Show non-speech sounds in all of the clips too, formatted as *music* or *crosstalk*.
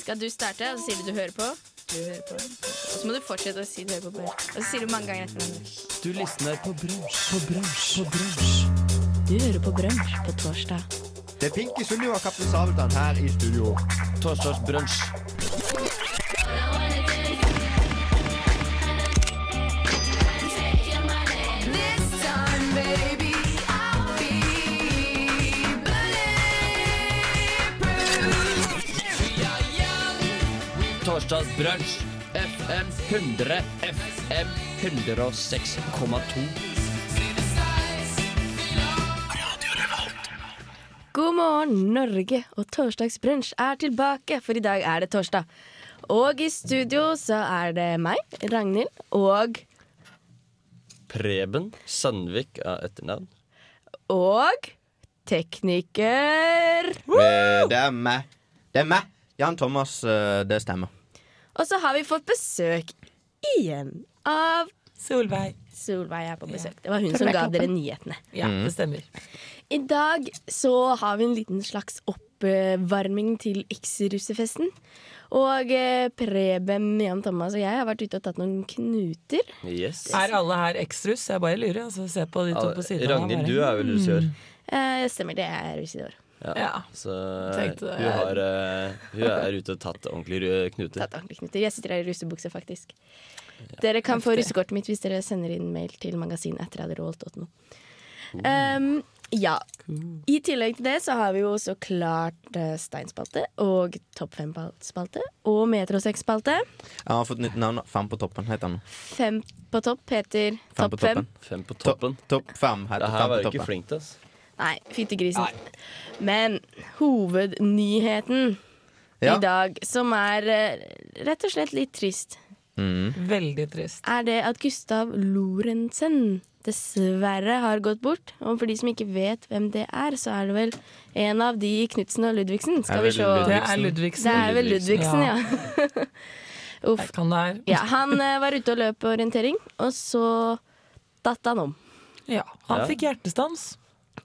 skal du starte, og så sier du du hører på. Du hører på. Og så må du fortsette å si du hører på. Brunsj. Og så sier du mange ganger etter hverandre. Du lysner på brunsj, på brunsj, på brunsj. Du hører på Brunsj på torsdag. Det er Pinky Sunniva og Kaptein Sabeltann her i studio. Torsdagsbrunsj. Torsdagsbrunsj. FM 100, FM 106,2. God morgen, Norge, og torsdagsbrunsj er tilbake, for i dag er det torsdag. Og i studio så er det meg, Ragnhild, og Preben Sandvik av etternavn. Og tekniker. Eh, Det er meg. Det er meg. Jan Thomas, eh, det stemmer. Og så har vi fått besøk igjen av Solveig. Solveig er på besøk. Det var hun som ga dere nyhetene. Ja, det stemmer. I dag så har vi en liten slags oppvarming til X-russefesten. Og eh, Preben, Jan Thomas og jeg har vært ute og tatt noen knuter. Yes. Er alle her ekstrus? Jeg bare lurer. Altså, se på de to på siden. Ragnhild, du er vel russ i år? Eh, stemmer, det er russ i år. Ja. Ja. Så Tenkte det. hun, har, uh, hun er ute og tatt ordentlig knuter. Tatt ordentlige knuter. Jeg sitter her i russebukse, faktisk. Dere kan få russekortet mitt hvis dere sender inn mail til magasin.radiorevolt.no. Um, ja. I tillegg til det så har vi jo så klart eh, Steinspalte og Topp fem-spalte og Metro 6-spalte. Jeg har fått nytt navn. Fem på toppen heter han. Fem på topp heter Fem Topp fem. toppen. Fem på toppen. Topp fem heter Det her Fem var jo du ikke flinkt flink til, ass. Nei, fyttegrisen. Men hovednyheten Ja. i dag, som er eh, rett og slett litt trist, Mm. Veldig trist. er det at Gustav Lorentzen dessverre har gått bort. Og for de som ikke vet hvem det er, så er det vel en av de Knutsen og Ludvigsen. Skal vi se. Det er Ludvigsen. Det er vel Ludvigsen, ja. *laughs* Uff. Jeg kan det her. Ja, han eh, var ute og løp orientering, og så datt han om. Ja, han Ja. fikk hjertestans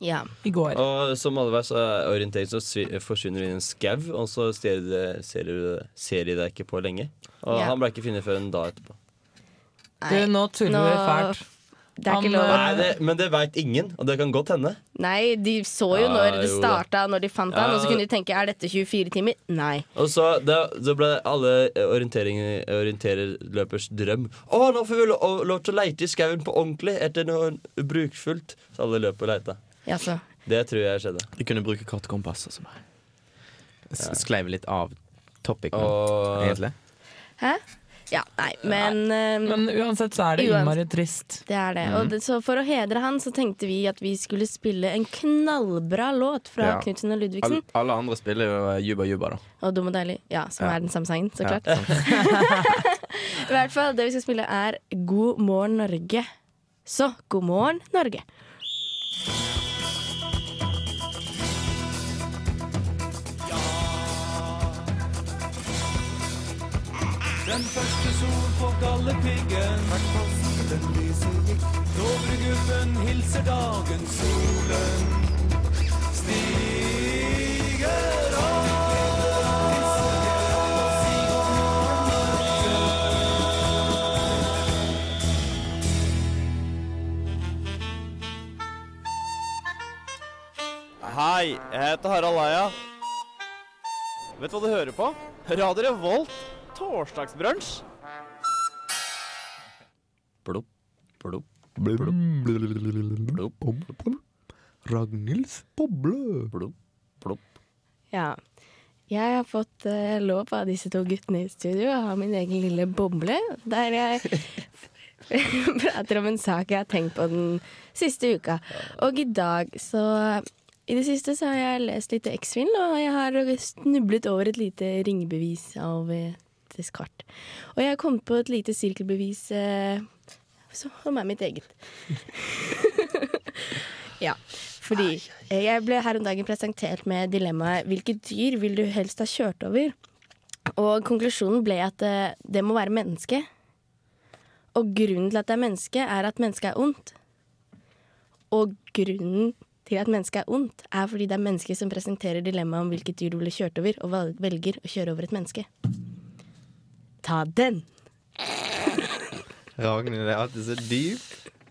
Ja. i går. Og som alle vet, så er orientering så forsvinner du i en skau, og så ser de, det- ser, du, ser de deg ikke på lenge. Og Ja. han ble ikke funnet før en dag etterpå. Du, nå tuller nå- vi fælt. Det er ikke lov. eh, Nei, det, men det veit ingen, og det kan godt hende. Nei, de så jo Ja, når det starta, når de fant han, og så kunne de tenke er dette 24 timer? Nei. Og så det, det ble alle orientering- orientererløpers drøm Å, nå får vi lov til å leite i skauen på ordentlig etter noe brukfullt. Så alle løp og leita. Jaså. Det tror jeg skjedde. De kunne bruke kartkompass. Altså. S- Skleiv litt av topic nå, Og egentlig. Hæ? Ja, nei, men, eh, Men uansett så er det innmari trist. Det er det. Og det, så for å hedre han, så tenkte vi at vi skulle spille en knallbra låt fra Ja. Knutsen og All, Ludvigsen. alle andre spiller jo eh, Juba Juba, da. Og Dum og deilig. Ja, som Ja. er den samme sangen, så Ja. klart. *laughs* I hvert fall, det vi skal spille er God morgen Norge. Så god morgen, Norge. Den første sol på Galdhøpiggen. Den lyser gikk. Dovregubben hilser dagen. Solen stiger opp. Hei, jeg heter Harald Eia. Vet du hva du hører på? Radio Revolt. Torsdagsbrunsj. Plopp, plopp, Ragnhilds boble. plopp, plopp. Ja. Jeg har fått uh, lov av disse to guttene i studio å ha min egen lille boble, der jeg *laughs* prater om en sak jeg har tenkt på den siste uka. Og i dag så I det siste så har jeg lest litt X-Film, og jeg har snublet over et lite ringbevis av et kart. Og jeg kom på et lite sirkelbevis eh, som er mitt eget. *laughs* ja. Fordi jeg ble her om dagen presentert med dilemmaet 'Hvilket dyr vil du helst ha kjørt over?' Og konklusjonen ble at det, det må være menneske. Og grunnen til at det er menneske, er at mennesket er ondt. Og grunnen til at mennesket er ondt, er fordi det er mennesket som presenterer dilemmaet om hvilket dyr du ville kjørt over, og velger å kjøre over et menneske. Ta den! Ragnhild er alltid så dyp.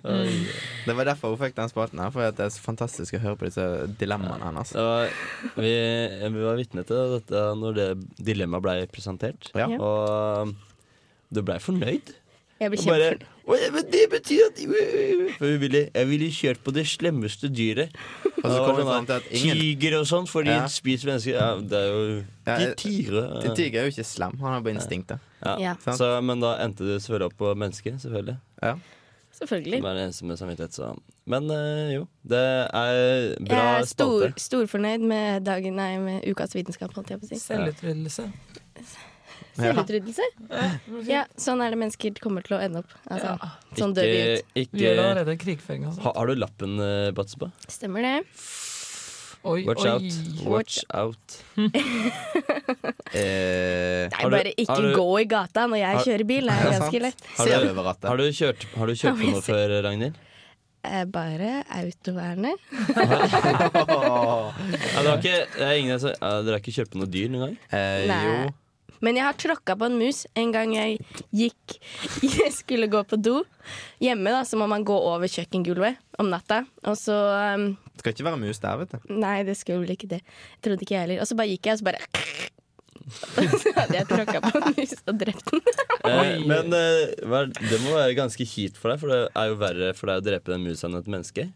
Det var derfor hun fikk den spalten her, for det er så fantastisk å høre på disse dilemmaene hennes. Det vi, vi var vitne til dette når det dilemmaet ble presentert. Ja. Og du blei fornøyd. Jeg ble kjempefornøyd. «Å, ja, men det betyr at For hun ville, jeg ville kjørt på det slemmeste dyret. Og så kom fram til at ingen Tiger og sånn, fordi Ja. de spiser mennesker. Ja, det er jo Ja, De tigre. ja. Tiger er jo ikke slem, han har bare instinktet. Ja. Ja? Så, men da endte det selvfølgelig opp på mennesket, selvfølgelig. selvfølgelig. Som er den eneste med samvittighet, så Men øh, jo, det er bra Jeg er stor, spalte. storfornøyd med dagen, nei, med ukas vitenskap, holdt jeg på å si. Selvutryddelse. Selvutryddelse? Ja, sånn er det mennesker kommer til å ende opp. Altså, sånn dør vi Ikke, ut. Ikke. Krigføring sånn. ha, Har du lappen, uh, Batseba? Stemmer det? Oi, Watch oi. out. Watch out. *laughs* Eh, Nei, bare ikke du- gå i gata når jeg Har- kjører bil. Det er ganske lett. Har du- du over rattet? Har du kjørt, har du kjørt på noe før, Ragnhild? Eh, Bare autovernet. *laughs* *laughs* Ja, det var ikke, det er ingen som, ja, dere har ikke kjørt på noe dyr noen gang? Eh, Nei. jo. Men jeg har tråkka på en mus en gang jeg gikk *laughs* Jeg skulle gå på do. Hjemme da, så må man gå over kjøkkengulvet om natta. Og så um, Det skal ikke være mus der, vet du. Nei, det skulle vel ikke det. Jeg trodde ikke jeg heller. Og så bare gikk jeg, og så bare *laughs* så hadde jeg tråkka på en mus og drept den. *laughs* Eh, men eh, det må være ganske kjipt for deg, for det er jo verre for deg å drepe den musa enn et menneske.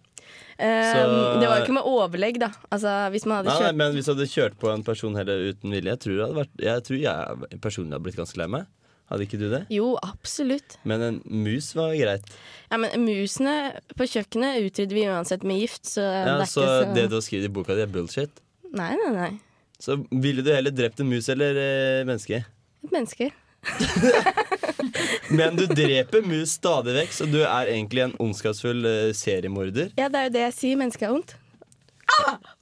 Um, det var jo ikke med overlegg, da. Altså, hvis man hadde Nei, nei, men hvis du hadde kjørt på en person heller uten vilje, jeg tror, jeg, vært, jeg, tror jeg personlig hadde blitt ganske lei meg. Hadde ikke du det? Jo, absolutt. Men en mus var greit. Ja, men musene på kjøkkenet utrydder vi uansett med gift, så Ja, det så så det du har skrevet i boka di, er bullshit. Nei, nei, nei. Så ville du heller drept en mus eller eh, menneske? Et menneske. *laughs* *laughs* *laughs* Men du dreper mus stadig vekk, så du er egentlig en ondskapsfull eh, seriemorder. Ja, det er jo det jeg sier. Mennesket er ondt.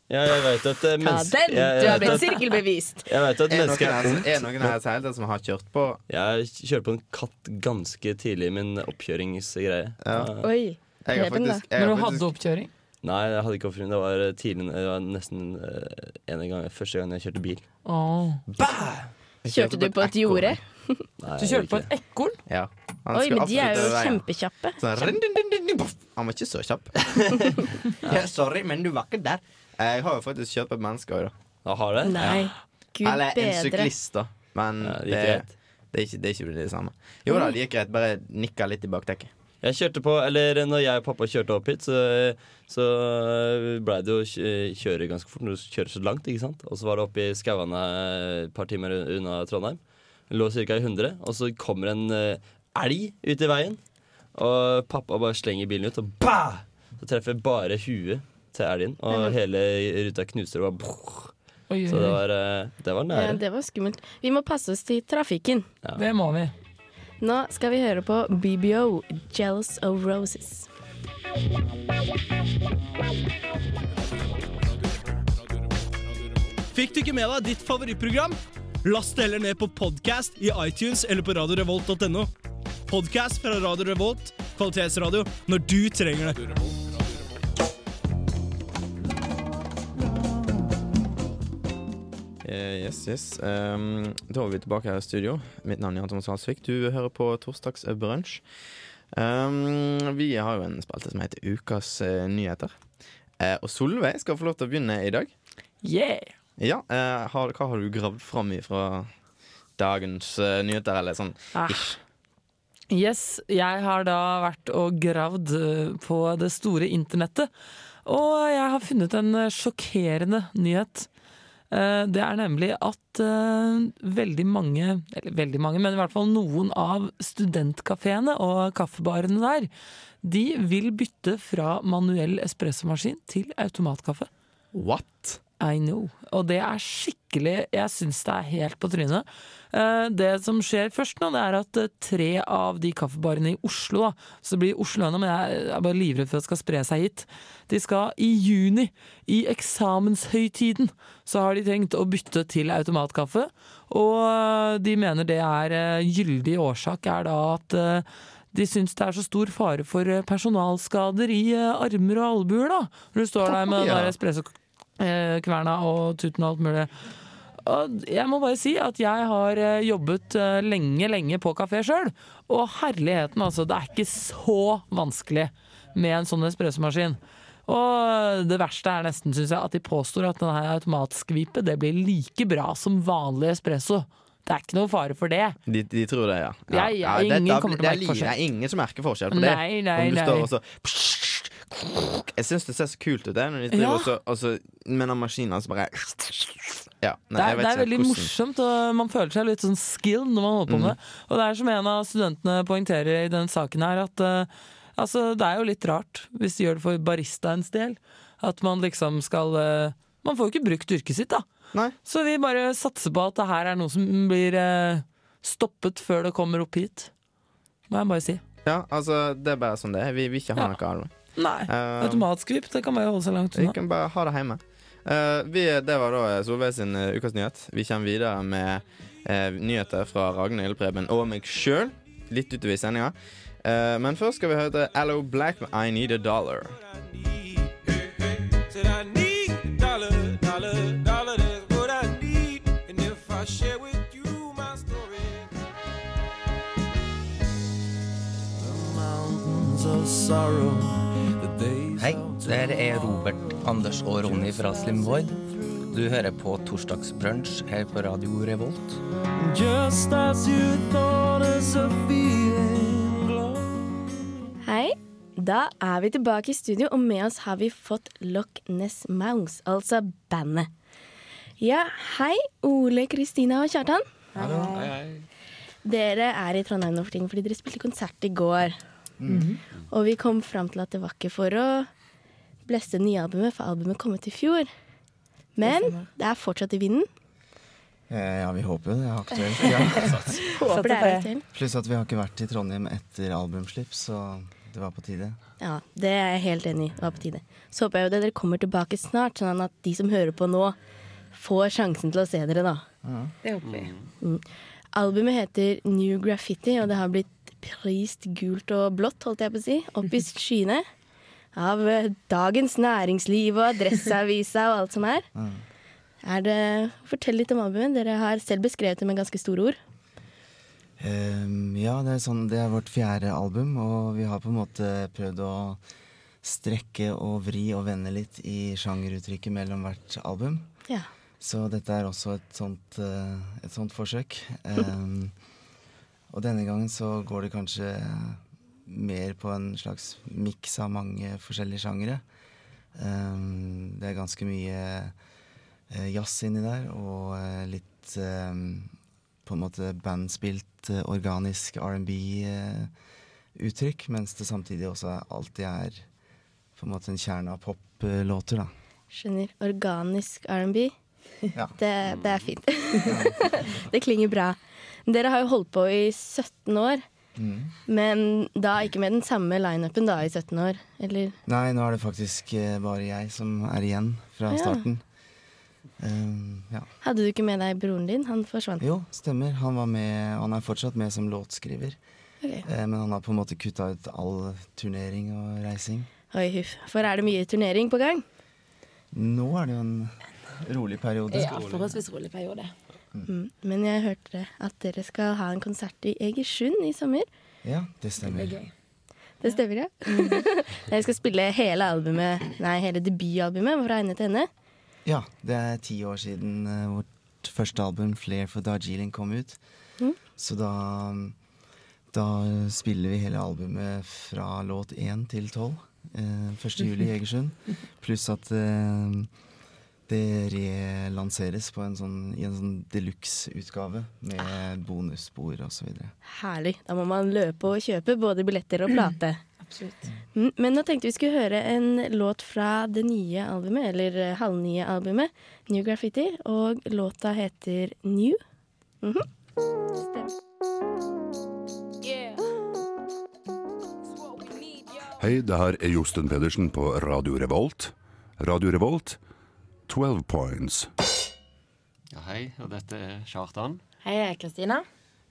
Ja, jeg vet at uh, Ta den! Du har blitt sirkelbevist. Jeg vet at her, er ondt. er noen her som som har kjørt på Jeg kjørte på en katt ganske tidlig i min oppkjøringsgreie. Ja. Oi. Jeg har faktisk, jeg Når du hadde oppkjøring? Nei, jeg hadde ikke oppkjøring. Det var eh, tidlig Det var nesten uh, en gang, første gang jeg kjørte bil. Åh. jeg Kjørte du på et jorde? Nei, Du kjørte på et ekorn? Ja. Oi, men de er jo kjempekjappe. Sånn. Han var ikke så kjapp. *laughs* ja, sorry, men du var ikke der. Jeg har jo faktisk kjørt på et menneske òg, da. Har det? Nei, gud Eller en bedre. syklist, da. Men Ja, det det, det, er ikke, det er ikke det samme. Jo da, det gikk greit. Bare nikka litt i bakdekket. Jeg kjørte på, eller Når jeg og pappa kjørte opp hit, så, så blei det jo å kjøre ganske fort når du kjører så langt. ikke sant? Og så var det oppe i skauene et par timer unna Trondheim. Lå ca. i 100, og så kommer en eh, elg ut i veien. Og pappa bare slenger bilen ut, og bah! Så treffer bare huet til elgen, og hele ruta knuser. Og bare, brrr. Oi, oi, så det var, eh, det var Ja, det var skummelt. Vi må passe oss til trafikken. Det må vi. Nå skal vi høre på BBO, 'Jealous of Roses'. Fikk du ikke med deg ditt favorittprogram? Last det heller ned på podcast i iTunes eller på radiorevolt.no. Podcast fra Radio Revolt, kvalitetsradio, når du trenger det. Eh, yes, yes. Um, da er vi tilbake her i studio. Mitt navn er Jan Thomas Halsvik. Du hører på Torsdagsbrunsj. Um, vi har jo en spalte som heter Ukas eh, nyheter. Eh, og Solveig skal få lov til å begynne i dag. Yeah! Ja, eh, har, Hva har du gravd fram fra dagens eh, nyheter, eller sånn Ah. ish? Yes, jeg har da vært og gravd eh, på det store internettet. Og jeg har funnet en eh, sjokkerende nyhet. Eh, Det er nemlig at veldig mange, eller veldig mange, men i hvert fall noen av studentkafeene og kaffebarene der, de vil bytte fra manuell espressomaskin til automatkaffe. What? I know. Og det er skikkelig Jeg syns det er helt på trynet. Eh, Det som skjer først nå, det er at eh, tre av de kaffebarene i Oslo da, Så det blir Oslo ennå, men jeg er bare livredd for at det skal spre seg hit. De skal i juni, i eksamenshøytiden, så har de tenkt å bytte til automatkaffe. Og eh, de mener det er gyldig årsak er da at de syns det er så stor fare for personalskader i armer og albuer, da. Når du står der med Ja. der espressokverna og tuten og alt mulig. Og jeg må bare si at jeg har eh, jobbet eh, lenge, lenge på kafé sjøl. Og herligheten, altså. Det er ikke så vanskelig med en sånn espressomaskin. Og det verste er nesten, syns jeg, at de påstår at denne automatskvipet det blir like bra som vanlig espresso. Det er ikke noe fare for det. De, de tror det, ja. Ja, ja, det- å det forskjell. Det er ingen som merker forskjell på det. Nei, nei, Om du nei. står og så Jeg syns det ser så kult ut, det. Når de driver Ja. også, også, med den maskinen som bare Ja, nei, Det er, det er veldig hvordan- morsomt, og man føler seg litt sånn skilled når man holder på Mm. med det. Og det er som en av studentene poengterer i denne saken her, at uh, altså, det er jo litt rart hvis de gjør det for baristaens del. At man liksom skal uh, Man får jo ikke brukt yrket sitt, da. Nei. Så vi bare satser på at det her er noe som blir uh, stoppet før det kommer opp hit. Må jeg bare si. Ja, altså, det er bare sånn det er. Vi vil ikke ha Ja. noe det. Nei. Eh, Automatskvip, det kan bare holde seg langt Vi kan bare ha det hjemme. Uh, vi, det var da Solveig sin uh, ukas nyhet. Vi kommer videre med eh, nyheter fra Ragnhild Preben og meg sjøl. Litt utover i sendinga. Eh, men først skal vi høre Allo Black med I Need a Dollar. Said I need a dollar, dollar, dollar, that's what I need. And if I share with you my story, the mountains of sorrow, Hei, her er Robert, Anders og Ronny fra Slim Void. Du hører på Torsdagsbrunsj her på Radio Revolt. Hei, da er vi tilbake i studio, og med oss har vi fått Loch Ness Mounds, altså bandet. Ja, hei, Ole, Kristina og Kjartan. Hei. Dere er i Trondheim nå for tiden fordi dere spilte konsert i går. Og vi kom fram til at det var ikke for å bleste det nye albumet, for albumet kom ut i fjor. Men det er fortsatt i vinden. Eh, Ja, vi håper jo det er aktuelt. Ja. Håper det er aktuelt. Pluss at vi har ikke vært i Trondheim etter albumslipp, så det var på tide. Ja, det er jeg helt enig i. Det var på tide. Så håper jeg jo det dere kommer tilbake snart, sånn at de som hører på nå, får sjansen til å se dere, da. Det håper vi. Mm. Albumet heter New Graffiti, og det har blitt prist gult og blått, holdt jeg på å si, opp i *laughs* skyene. Av eh, Dagens Næringsliv og Adresseavisa og alt som er. *laughs* Er det, Fortell litt om albumet. Dere har selv beskrevet det med ganske store ord. Um, ja, det er, sånn, det er vårt fjerde album, og vi har på en måte prøvd å strekke og vri og vende litt i sjangeruttrykket mellom hvert album. Ja. Så dette er også et sånt, eh, et sånt forsøk. Um, *laughs* og denne gangen så går det kanskje mer på en slags miks av mange forskjellige sjangere. Um, det er ganske mye uh, jazz inni der, og uh, litt um, på en måte bandspilt, uh, organisk R&B-uttrykk, mens det samtidig også alltid er på en måte en kjerne av poplåter, da. Skjønner. Organisk R&B. Ja. *laughs* Det, det er fint. *laughs* det klinger bra. Dere har jo holdt på i 17 år, Mm. men da ikke med den samme lineupen da i 17 år, eller? Nei, nå er det faktisk eh, bare jeg som er igjen fra Ja. starten. Ehm, ja. Hadde du ikke med deg broren din? Han forsvant. Jo, stemmer. Han var med, han er fortsatt med som låtskriver. Okay. Uh, men han har på en måte kutta ut all turnering og reising. Oi, huff. For er det mye turnering på gang? Nå er det jo en rolig periode. Ja, forholdsvis rolig periode. Mm. Men jeg hørte at dere skal ha en konsert i Egersund i sommer. Ja, det Det stemmer. Det. Det stemmer, ja. *laughs* dere skal spille hele albumet, nei, hele debutalbumet fra ende til ende. Ja, det er ti år siden eh, vårt første album, 'Flair for Darjeeling', kom ut. Mm. Så da, da spiller vi hele albumet fra låt 1 til 12. Eh, 1. juli i *laughs* Egersund. Pluss at eh, det relanseres på en sånn, i en sånn deluxe-utgave med bonusspor osv. Herlig. Da må man løpe og kjøpe både billetter og plate. *clears throat* Absolutt. Mm, Men nå tenkte vi skulle høre en låt fra det nye albumet, eller eh, halvnye albumet, New Graffiti, og låta heter New. Mhm. Stemmer. Hei, det her er Josten Pedersen på Radio Revolt. Radio Revolt, 12 points. Ja, hei, og dette er Kjartan. Hei, jeg er Kristina.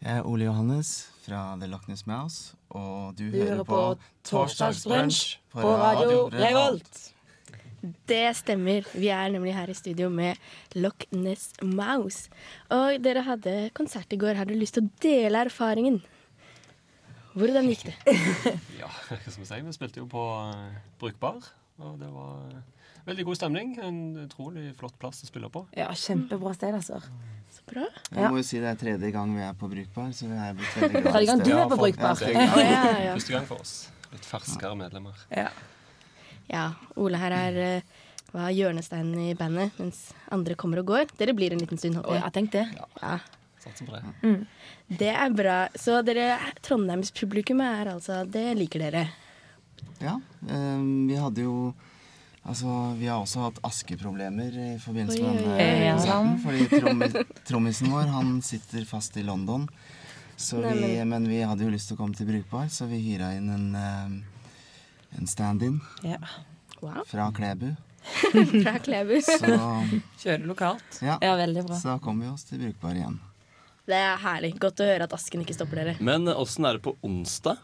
Jeg er Ole Johannes fra The Loch Ness Mouse, og du, Du hører på Torsdagsbrunsj på på Radio Revolt. Det stemmer. Vi er nemlig her i studio med Loch Ness Mouse. Og dere hadde konsert i går. Har du lyst til å dele erfaringen? Hvordan gikk det? *laughs* Ja, hva skal vi si? Vi spilte jo på eh, Brukbar, og det var veldig god stemning. En utrolig flott plass å spille på. Ja, kjempebra sted, altså. Så bra. Jeg må jo si det er tredje gang vi er på Brukbar, så vi er blitt veldig glad. Tredje gang du er på Brukbar. Ja, tredje gang. Ja, ja. Første gang for oss. Litt ferskere medlemmer. Ja. Ja, Ole her er eh, var hjørnesteinen i bandet, mens andre kommer og går. Dere blir en liten stund, håper Og jeg. jeg tenkte Ja, Satser på det. Mm. det er bra. Så dere, Trondheimspublikummet er altså Det liker dere. Ja, ehm, vi hadde jo Altså, vi har også hatt askeproblemer i forbindelse med denne konserten. Fordi trommisen vår, han sitter fast i London. Så vi, men vi hadde jo lyst til å komme til Brukbar, så vi hyra inn en, ehm, en stand-in ja. Wow. fra Klebu. *laughs* Fra Klebu. Så, Kjører lokalt. ja, ja, veldig bra. så da kom vi oss til Brukbar igjen. Det er herlig. Godt å høre at asken ikke stopper dere. Men åssen er det på onsdag?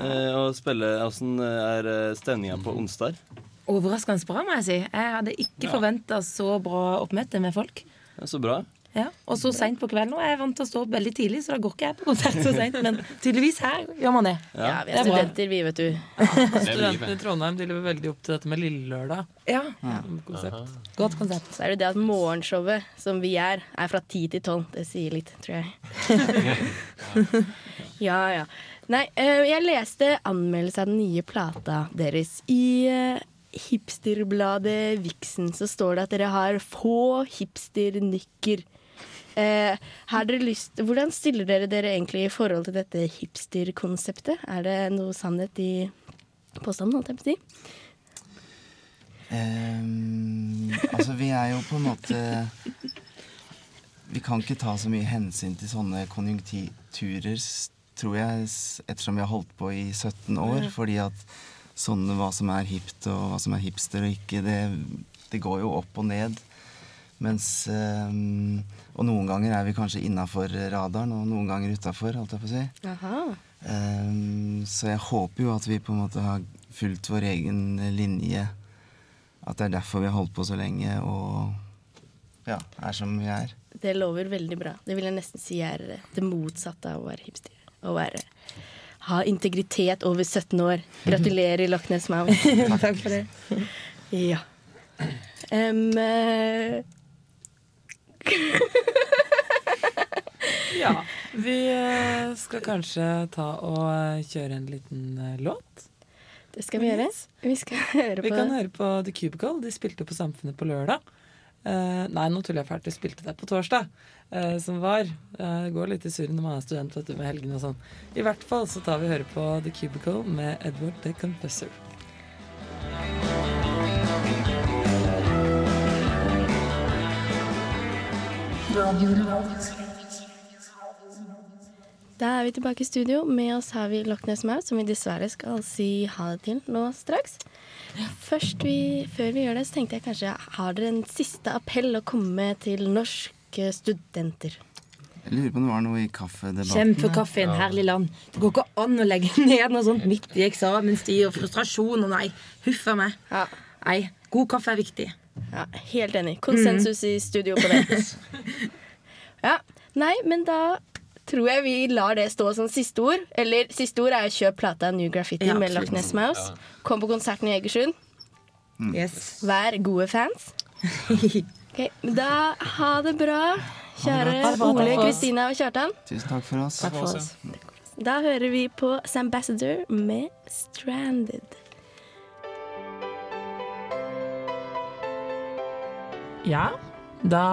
Eh, å spille, Åssen er eh, stemninga på onsdag? Overraskende bra, må jeg si. Jeg hadde ikke Ja. forventa så bra oppmøte med folk. Ja, så bra. Ja, Og så seint på kvelden. Og jeg er vant til å stå opp veldig tidlig, så da går ikke jeg på konsert så seint. Men tydeligvis her gjør man det. Ja, vi Det er er bra. studenter, vi, vet du. Det er Studentene i. Trondheim de lever veldig opp til dette med Lille Lørdag. Ja, Konsept. Godt konsept. Så er det det at morgenshowet, som vi er, er fra ti til tolv. Det sier litt, tror jeg. *laughs* ja, ja. Nei, eh, jeg leste anmeldelse av den nye plata deres. I eh, hipsterbladet Vixen så står det at dere har få hipsternykker. Eh, lyst, hvordan stiller dere dere egentlig i forhold til dette hipsterkonseptet? Er det noe sannhet i påstanden, holdt jeg på å si? Um, altså, vi er jo på en måte Vi kan ikke ta så mye hensyn til sånne konjunkturer, tror jeg, ettersom vi har holdt på i 17 år. Fordi at sånne hva som er hipt, og hva som er hipster og ikke, det, det går jo opp og ned. Mens ehm, Og noen ganger er vi kanskje innafor radaren, og noen ganger utafor, holdt jeg på å si. Ehm, så jeg håper jo at vi på en måte har fulgt vår egen linje. At det er derfor vi har holdt på så lenge og ja, er som vi er. Det lover veldig bra. Det vil jeg nesten si er det motsatte av å være hipster. Å være ha integritet over 17 år. Gratulerer, Loch Ness Mouse. *laughs* Takk for det. Ja. Um, uh... *laughs* Ja. Vi eh, skal kanskje ta og eh, kjøre en liten låt. det skal vi gjøre. Vi skal høre Vi kan høre på The Cubicle. De spilte på Samfunnet på lørdag. Eh, nei, nå tuller jeg fælt. Vi spilte det på torsdag, uh, som var. Uh, det går litt i surr når man er student vet du, med helgene og sånn. I hvert fall så tar vi og hører på The Cubicle med Edward the Confessor. Da er vi tilbake i studio. Med oss har vi Loch Ness Mouse, som vi dessverre skal si ha det til nå straks. Først vi, Før vi gjør det, så tenkte jeg kanskje Har dere en siste appell å komme med til norske studenter? Jeg lurer på om det var noe i kaffedebatten. Kjempekaffen, herlig land. Det går ikke an å legge *laughs* ned noe sånt midt i eksamenstid og frustrasjon og nei. Huff a meg. Ja. Nei, god kaffe er viktig. Ja, helt enig. Konsensus i studio på det. *laughs* Ja, Nei, men da tror jeg vi lar det stå som siste ord. Eller siste ord er jo kjøp plata New Graffiti Ja, med. Loch Ness Mouse. Kom på konserten i Egersund. Yes. Vær gode fans. *laughs* Okay, Da ha det bra, kjære det bra, Ole. Kristina og Kjartan. Tusen takk for oss. Takk for oss. Da hører vi på Sambassador med 'Stranded'. Ja. Da,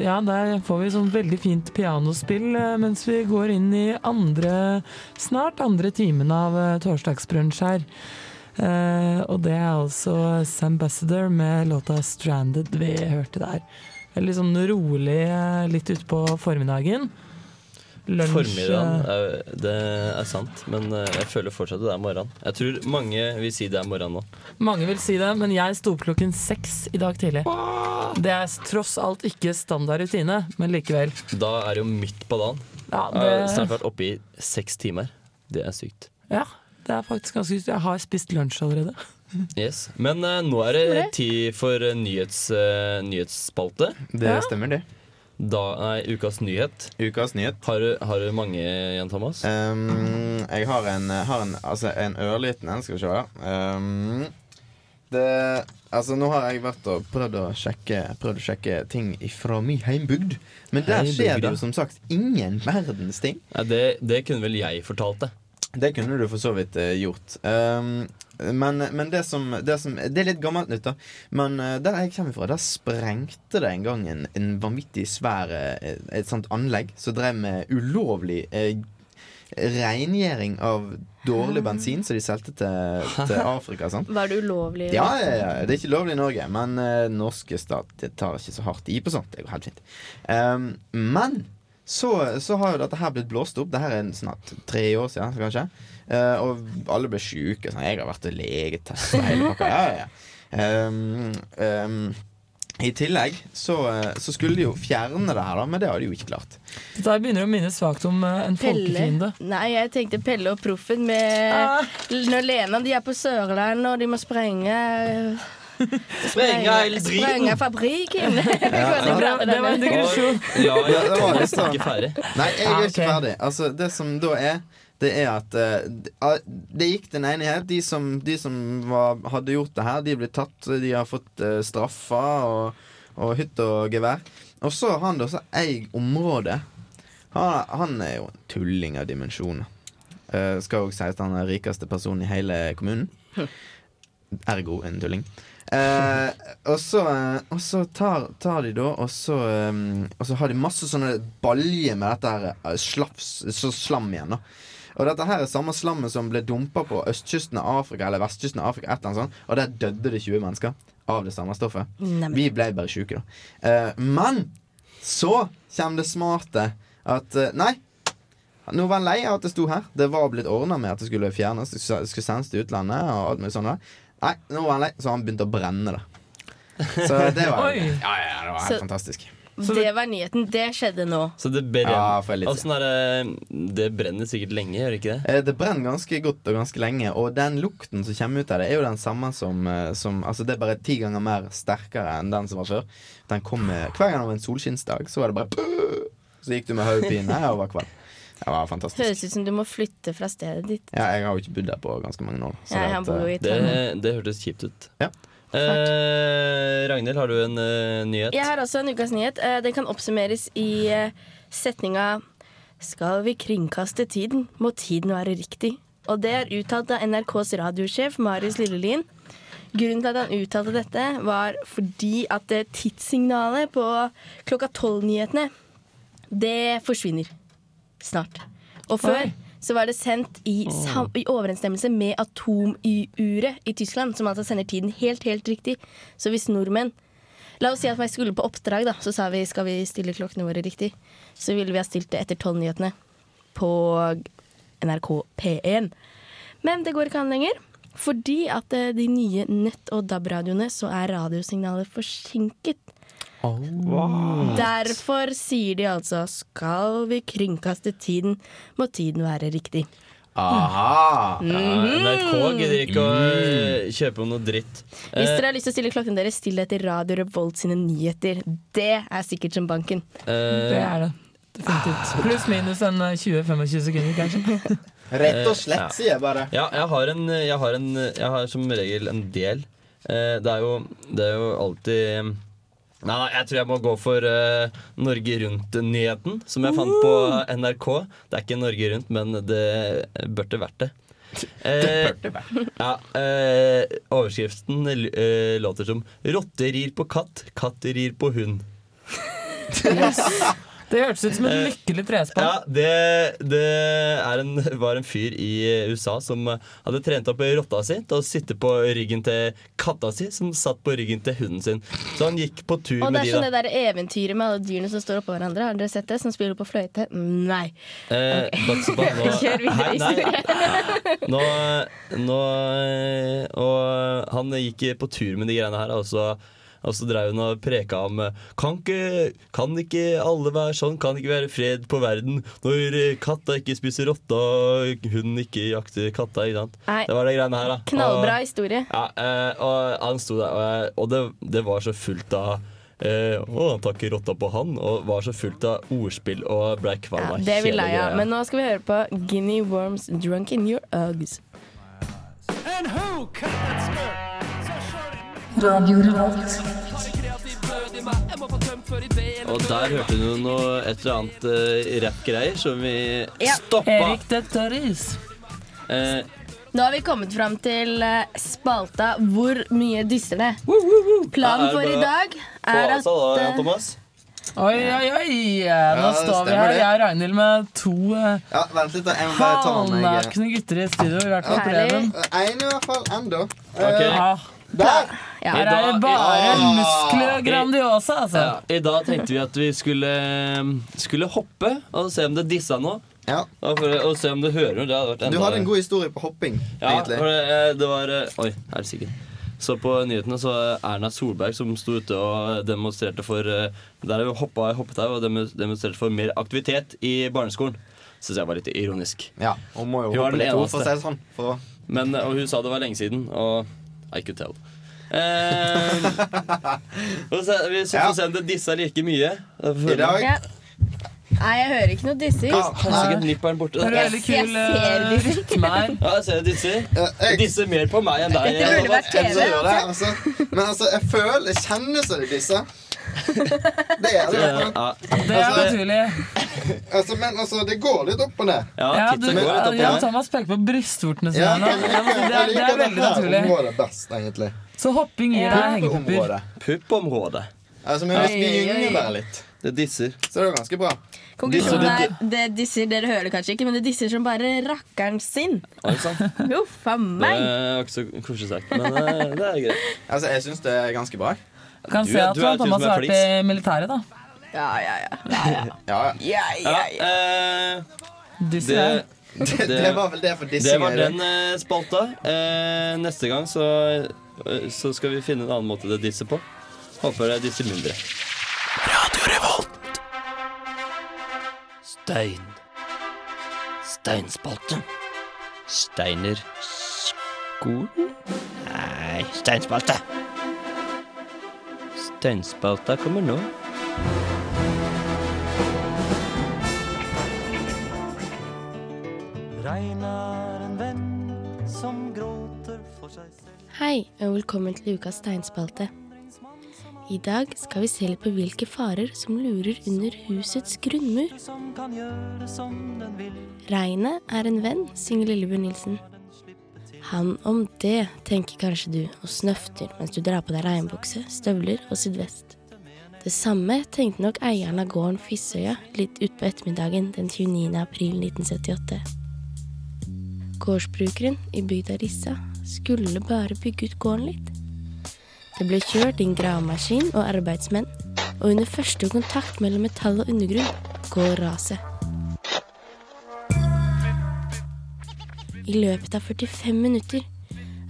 ja, der får vi sånn veldig fint pianospill eh, mens vi går inn i andre, snart andre timen av eh, torsdagsbrunsj her. Eh, og det er altså Sambassador med låta 'Stranded' vi hørte der. Veldig sånn rolig eh, litt utpå formiddagen. Lunsj Formiddagen, eh, er, det er sant, men eh, jeg føler fortsatt det er morgenen. Jeg tror mange vil si det er morgenen nå. Mange vil si det, men jeg sto opp klokken seks i dag tidlig. Det er tross alt ikke standard rutine, men likevel. Da er det jo midt på dagen. Ja, Jeg har snart vært oppe i seks timer. Det er sykt. Ja, det er faktisk ganske sykt. Jeg har spist lunsj allerede. Yes. Men uh, nå er det tid for nyhets, uh, nyhetsspalte. Det Ja. stemmer, det. Da, nei, ukas nyhet. Ukas nyhet. Har du, har du mange, Jan Thomas? Um, jeg har en, har en, altså en ørliten en, skal vi se. Um, det, altså nå har jeg vært og prøvd å sjekke, prøvd å sjekke ting fra min heimbygd. Men der Heimbygd, skjer det jo som sagt ingen verdens ting. Ja, det, det kunne vel jeg fortalt det. Det kunne du for så vidt uh, gjort. Um, men men det, som, det som Det er litt gammelt nytt, da. Men eh, der jeg kommer fra, der sprengte det en gang en, en vanvittig svær eh, Et sånt anlegg som drev med ulovlig eh, rengjøring av dårlig bensin som de solgte til, til *laughs* Afrika. Sant? Var det ulovlig? Ja, ja, ja, det er ikke lovlig i Norge, men uh, norske stat det tar ikke så hardt i på sånt. Det går helt fint. Um, men så, så har jo dette her blitt blåst opp. Det her er snart tre år siden, kanskje. Uh, og alle ble sjuke. Sånn. Jeg har vært til legetest og hele pakka. Ja, ja, ja. Um, um, I tillegg så, eh, så skulle de jo fjerne det her, da, men det har de jo ikke klart. Dette begynner å minne svakt om eh, en folkefiende. Nei, jeg tenkte Pelle og Proffen med Når Lena de er på Sørlandet og de må sprenge Sprenge. Sprenge fabrikken. *laughs* Ja, det var en digresjon. Ja, ja, Ja, det var litt sånn. er ikke ferdig. Nei, jeg Ah, er ikke ferdig. Altså, det som da er det er at uh, Det gikk til en enighet. De som, de som var, hadde gjort det her, de ble tatt. De har fått uh, straffer og, og hytte og gevær. Og så har han da som eier området. Han, han er jo en tulling av dimensjoner. Uh, skal òg sies han er den rikeste personen i hele kommunen. Ergo en tulling. Uh, og så, eh, og så tar, tar de da og så, um, og så har de masse sånne baljer med dette her eh, slafs, så slam igjen. da Og dette her er samme slammet som ble dumpa på østkysten av Afrika Eller vestkysten av Afrika. Et eller annet sånt, og der døde det 20 mennesker av det samme stoffet. Neimen. Vi ble bare sjuke, da. Eh, men så kommer det smarte at eh, Nei, nå var han lei av at det sto her. Det var blitt ordna med at det skulle fjernes. Det skulle skulle sendes til utlandet. Og alt mulig sånt der. Nei, nå var han lei, så han begynte å brenne det. Så det var, *laughs* ja, ja, det var helt Så- fantastisk. Det var nyheten. Det skjedde nå. Så det brenner, Ja, altså, sånn er det, det brenner sikkert lenge, gjør det ikke det? Eh, Det brenner ganske godt og ganske lenge, og den lukten som kommer ut av det, er jo den samme som, eh, som Altså, det er bare ti ganger mer sterkere enn den som var før. Den kom Hver gang det var en solskinnsdag, så var det bare Så gikk du med hodepine og var kvalm. Det var fantastisk. Høres ut som du må flytte fra stedet ditt. Ja, jeg har jo ikke bodd der på ganske mange år. så Nei, det eh, Det, det hørtes kjipt ut. Ja. Eh, Ragnhild, har du en eh, nyhet? Jeg har også en ukas nyhet. Eh, Den kan oppsummeres i eh, setninga Skal vi kringkaste tiden, må tiden være riktig. Og det er uttalt av NRKs radiosjef Marius Lillelien. Grunnen til at han uttalte dette, var fordi at eh, tidssignalet på klokka tolv-nyhetene, det forsvinner snart. Og før Oi. Så var det sendt i, i overensstemmelse med atomuret i Tyskland, som altså sender tiden helt, helt riktig. Så hvis nordmenn La oss si at vi skulle på oppdrag, da. Så sa vi skal vi stille klokkene våre riktig. Så ville vi ha stilt det etter tolv-nyhetene på NRK P1. Men det går ikke an lenger. Fordi at eh, de nye nett- og DAB-radioene så er radiosignalet forsinket. Derfor sier de altså skal vi kringkaste tiden, må tiden være riktig. Aha! Ja, NRK gidder ikke å eh, kjøpe noe dritt. Hvis Eh, dere har lyst til å stille klokken deres, still det etter Radio Revolt sine nyheter. Det er sikkert som banken. Uh, Det er det. Definitivt. Pluss minus en eh, 20-25 sekunder, kanskje. *laughs* Rett og slett, Ja. sier jeg bare. Ja, jeg har, en, jeg, har en, jeg har som regel en del. Eh, det, er jo, det er jo alltid Nei, nei, jeg tror jeg må gå for uh, Norge Rundt-nyheten, som jeg fant på NRK. Det er ikke Norge Rundt, men det burde vært det. *laughs* Eh, ja, eh, overskriften eh, låter som 'Rotte rir på katt, katt rir på hund'. Det hørtes ut som et Eh, lykkelig trespann. Ja, det, det er en, var en fyr i USA som hadde trent opp rotta si til å sitte på ryggen til katta si, som satt på ryggen til hunden sin. Så han gikk på tur med de. Og det er sånn da. det der eventyret med alle dyrene som står oppå hverandre. Har dere sett det? Som spiller på fløyte? Nei. Eh, okay. nå, *laughs* Kjør videre nei, historie. nå, nå eh, Og han gikk på tur med de greiene her, og så, og så drev hun og preka om kan ikke, kan ikke alle være sånn? Kan ikke være fred på verden når eh, katta ikke spiser rotta og hunden ikke jakter katta? Ikke sant? Nei. Det var de greiene her, da. Knallbra Og- historie. Ja, eh, og han sto der, og, jeg- og det, det var så fullt av eh, å, han takker rotta på han, og var så fullt av ordspill og blei kvalm Ja, av det er hele greia. Men nå skal vi høre på Guinea Worms Drunk in Your Uggs. And who skirt? Radio Revolt. Og der hørte du noe, et eller annet uh, rappgreier som vi Ja. stoppa. Erik de Tørris. Eh, Nå har vi kommet fram til eh, spalta Hvor mye dysser det? Planen for i dag er at uh, eh. Oi, oi, oi! Nå Ja, står vi her, jeg og Ragnhild med to eh, Ja, litt, halvnakne gutter i studio. I hvert fall. Preben. En i hvert fall ennå. Okay. Ja, Der! Ja. her er det bare muskler og Grandiosa, altså. Ja, I dag tenkte vi at vi skulle, skulle hoppe og se om det dissa nå. Ja. Og, se om det hører noe. Det Du har en god historie på hopping, Ja, egentlig. for det, eh, det var eh, Oi, helsike. Så på nyhetene så Erna Solberg som sto ute og demonstrerte for eh, Der hoppa hoppet her, og demonstrerte for mer aktivitet i barneskolen. Syns jeg var litt ironisk. Ja, Hun må jo Hun hoppe litt ord, for å si det sånn. For å Men, og hun sa det var lenge siden, og I could tell. Eh, så, vi får se om det dissa like mye. I dag Ja. Nei, jeg hører ikke noe dissing. Kanskje ikke nipperen borte. Det er veldig Jeg kul ser eh. Ja, jeg ser disser. Jeg- disser mer på meg enn deg. Dette burde vært TV. altså. Men altså, jeg føler Jeg kjenner så det disser. Det er det. Ja, Det er Altså, naturlig. Altså, men altså, det går litt opp og ned. ja, Ja, du, går litt opp ned. Thomas peker på brystvortene sine Ja, jeg Ja, Det er, det er veldig naturlig. området best, egentlig. Så hopping gir deg hengepupper. Puppområdet. Altså, men hvis vi gynger litt, Det disser. så er det ganske bra. Konklusjonen er det disser Dere hører kanskje ikke, men det disser som bare rakkeren sin. Huff a Det er ikke så koselig sagt, men eh, det er greit. Altså, jeg syns det er ganske bra. Kan Du se at du er Thomas har vært i militæret, da. Ja, ja, ja. Ja, ja. *laughs* ja, Ja, ja, ja. eh, Disser det, *laughs* Det, det var vel det for det var den uh, spalta. Uh, neste gang så, uh, så skal vi finne en annen måte det disser på. Håper det disser mindre. Radio Revolt. Stein. Steinspalte. Steiner skolen? Nei, steinspalte. Steinspalta kommer nå. Hei, og velkommen til ukas steinspalte. I dag skal vi se litt på hvilke farer som lurer under husets grunnmur. Regnet er en venn, synger Lillebjørn Nilsen. Han om det, tenker kanskje du, og snøfter mens du drar på deg regnbukse, støvler og sydvest. Det samme tenkte nok eieren av gården Fissøya litt utpå ettermiddagen den 29. april 1978. Gårdsbrukeren i bygda Rissa skulle bare bygge ut gården litt. Det ble kjørt inn gravemaskin og arbeidsmenn, og under første kontakt mellom metall og undergrunn går raset. I løpet av 45 minutter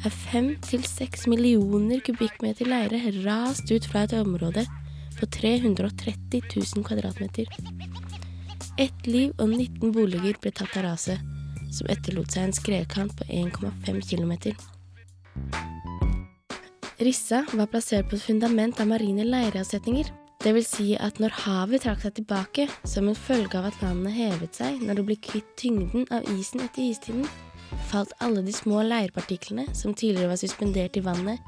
er 5-6 millioner kubikkmeter leire rast ut fra et område på 330 000 kvadratmeter. Ett liv og 19 boliger ble tatt av raset, som etterlot seg en skredkant på 1,5 km. Rissa var plassert på et fundament av marine leireavsetninger. Vil si at når havet trakk seg tilbake, som en følge av at landet hevet seg når det ble kvitt tyngden av isen etter istiden, falt alle de små leirpartiklene som tidligere var suspendert i vannet,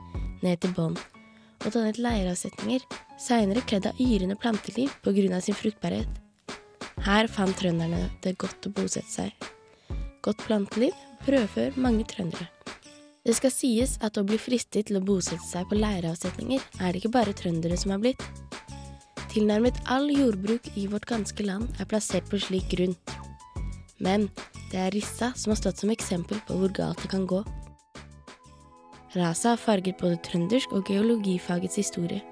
ned til bånn, og dannet leiravsetninger, seinere kledd av yrende planteliv av sin fruktbarhet. Her fant trønderne det godt å bosette seg. Godt planteliv brødfør mange trøndere. Det skal sies at å bli fristet til å bosette seg på leiravsetninger er det ikke bare trøndere som har blitt. Tilnærmet all jordbruk i vårt ganske land er plassert på slik grunn. Men det er Rissa som har stått som eksempel på hvor galt det kan gå. Raset har farget både trøndersk og geologifagets historie.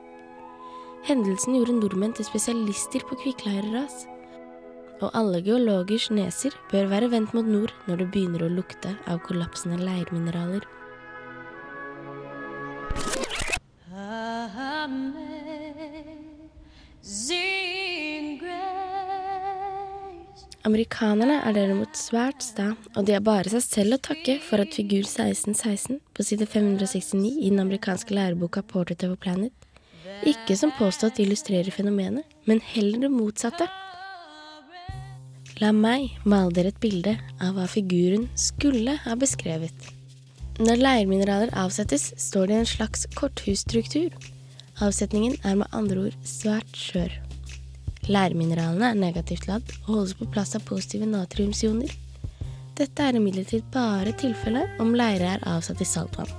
Hendelsen gjorde nordmenn til spesialister på kvikkleireras. Og alle geologers neser bør være vendt mot nord når det begynner å lukte av kollapsende leirmineraler. Amerikanerne er derimot svært sta, og de har bare seg selv å takke for at figur 1616 på side 569 i den amerikanske læreboka Portrait of a Planet ikke som påstått illustrerer fenomenet, men heller det motsatte. La meg male dere et bilde av hva figuren skulle ha beskrevet. Når leirmineraler avsettes, står det i en slags korthusstruktur. Avsetningen er med andre ord svært skjør. Leirmineralene er negativt ladd og holdes på plass av positive natriumsioner. Dette er imidlertid bare tilfelle om leire er avsatt i saltvann.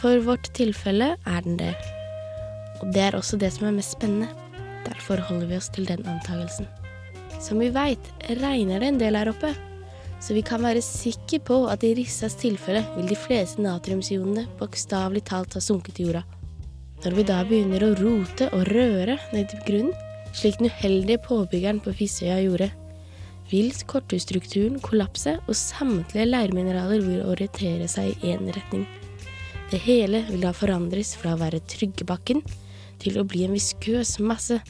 For vårt tilfelle er den det. Og det er også det som er mest spennende. Derfor holder vi oss til den antagelsen. Som vi veit, regner det en del her oppe. Så vi kan være sikre på at i Rissas tilfelle vil de fleste natriumsionene bokstavelig talt ha sunket i jorda. Når vi da begynner å rote og røre ned til grunnen, slik den uheldige påbyggeren på Fisøya gjorde, vil korthusstrukturen kollapse, og samtlige leirmineraler vil orientere seg i én retning. Det hele vil da forandres fra å være tryggebakken til å bli en viskøs masse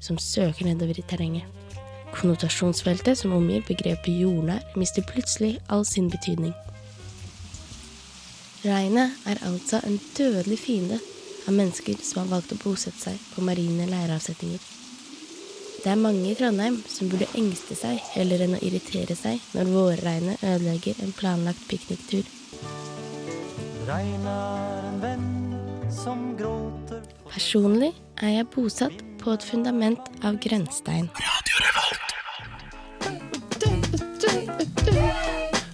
som søker nedover i terrenget. Konnotasjonsfeltet som omgir begrepet jordnær, mister plutselig all sin betydning. Regnet er altså en dødelig fiende av mennesker som har valgt å bosette seg på marine leiravsetninger. Det er mange i Trondheim som burde engste seg heller enn å irritere seg når vårregnet ødelegger en planlagt pikniktur. Er Personlig er jeg bosatt på et fundament av grønnstein.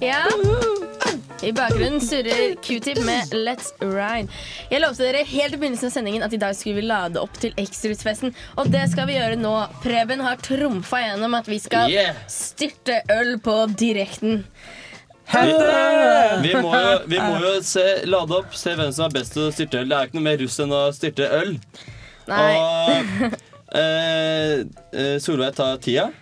Ja. I bakgrunnen surrer Q-tip med Let's Ride. Jeg lovte dere helt i begynnelsen av sendingen at i dag skulle vi lade opp til Ekstrahusfesten. Og det skal vi gjøre nå. Preben har trumfa gjennom at vi skal styrte øl på direkten. Vi må jo, vi må jo se, lade opp, se hvem som er best til å styrte øl. Det er ikke noe mer russ enn å styrte øl. Nei. Og eh, eh, Solveig tar tida.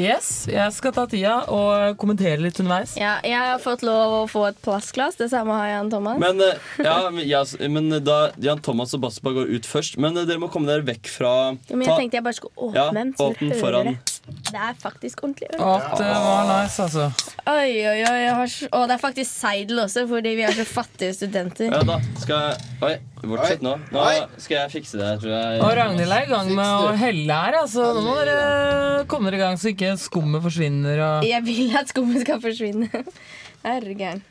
Yes, jeg skal ta tida og kommentere litt underveis. Ja, jeg har fått lov å få et plastglass. Det samme har Jan Thomas. Men, eh, ja, men, ja, men da Jan Thomas og Baspa går ut først. Men eh, dere må komme dere vekk fra ja, men ta- jeg tenkte jeg bare skulle åpne den, Ja, åpne foran. Det. Det er faktisk ordentlig øl. Å, det var nice, altså. Oi, oi, oi. Jeg har så, og det er faktisk seidel også, fordi vi er så fattige studenter. Ja, da skal jeg Oi, bortsett nå. Nå skal jeg fikse det, tror jeg. Og Ragnhild er i gang med å helle her. Altså. Nå må dere komme dere i gang, så ikke skummet forsvinner. Og... Jeg vil at skummet skal forsvinne. *laughs* Herregud.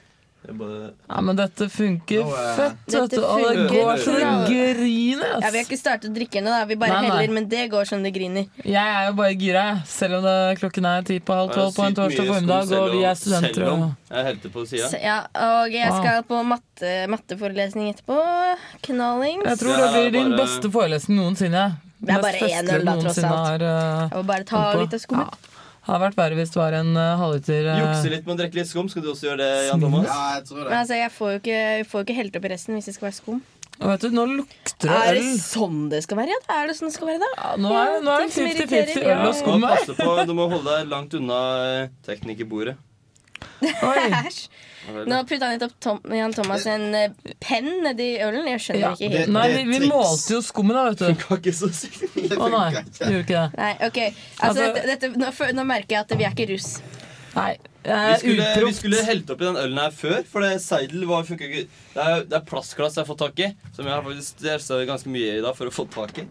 Ja, men dette funker Nå, eh, fett. Vet du. Og det går så det griner. Ja, vi har ikke startet å drikke ennå, da. Vi bare Nei, nei. heller, men det går som det griner. Jeg er jo bare gira, selv om det, klokken er ti på halv tolv på en torsdag formiddag, og vi er studenter. Og... jeg helte på sida. Ja, og jeg skal på matte, matteforelesning etterpå. Knallings. Jeg tror det blir din beste forelesning noensinne. Det er bare én øl, da, tross alt. har, eh, Jeg må bare ta litt av skummet. Hadde vært verre hvis det var en uh, halvliter uh... Jukse litt med å drikke litt skum. Skal du også gjøre det, Jan Thomas? Ja, jeg tror Men altså, jeg får jo ikke, får ikke helt opp i resten hvis det skal være skum. Og vet du, nå lukter det øl. Er det sånn det skal være? Ja, er det sånn det skal være, da? nå er- nå er det som 50-50 øl og skum. På, du må holde deg langt unna eh, teknikerbordet. *laughs* Æsj. Nå putta nettopp Tom, Jan Thomas en eh, penn nedi ølen. Jeg skjønner Ja, ikke helt. Nei, vi, vi målte jo skummet, da, vet du. Funka ikke så sykt. Å nei, det gjorde ikke det. Nei, ok. Altså, Altså- dette, dette, nå, nå merker jeg at vi er ikke russ. Nei, Vi skulle, vi skulle helt oppi den ølen her før, for det seidel var, funka ikke. Det er, det er plastglass jeg har fått tak i, som jeg har faktisk stressa ganske mye i dag for å få tak i.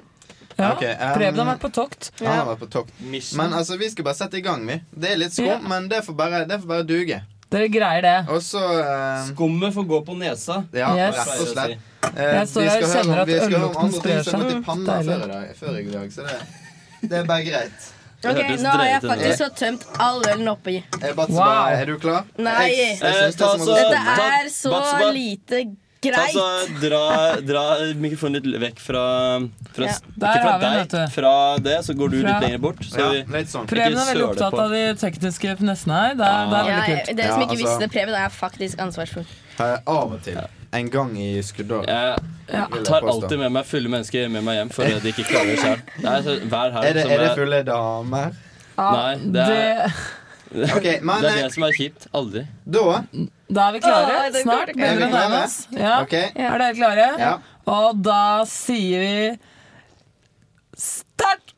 Ja, okay, um, Preben har vært på tokt. Han har vært på tokt. Men altså, vi skal bare sette i gang, vi. Det er litt skum, Ja. men det får bare, det får bare duge. Dere greier det. Og så eh, Skummet får gå på nesa. Ja, Yes. rett og slett. Eh, Jeg står vi her og kjenner at vi skal høre om øllukten andre ting sprer som har gått i seg. panna Deilig. før i dag, før i dag, så det, det er bare greit. *laughs* Ok, hørtes Nå har jeg drøyt ut. faktisk fått tømt all ølen oppi. Eh, Wow. er du klar? Nei. Jeg, jeg synes det Eh, ta som har så- Dette ta- er så Batseba. lite Greit. Så altså, dra, dra mikrofonen litt vekk fra, fra Ja. Ikke fra vi deg, fra det, så går du Fra- litt lenger bort. Så Ja, litt sånn. Preben er veldig opptatt på. av de tekniske finessene her. Det er, det er veldig kult. dere som Ja, ikke altså- visste det, Preben er faktisk ansvarsfull. Eh, Av og til. En gang i skuddår. Jeg tar alltid med meg fulle mennesker med meg hjem for at de ikke klarer det sjøl. Helg Er det, er det fulle damer? Nei, det er Ok, men, det er eh, det som er kjipt. Aldri. Da Da er vi klare. Åh, det Snart. Begynner Er vi å nærme oss. Ja. Ok. Er dere klare? Ja. Og da sier vi start!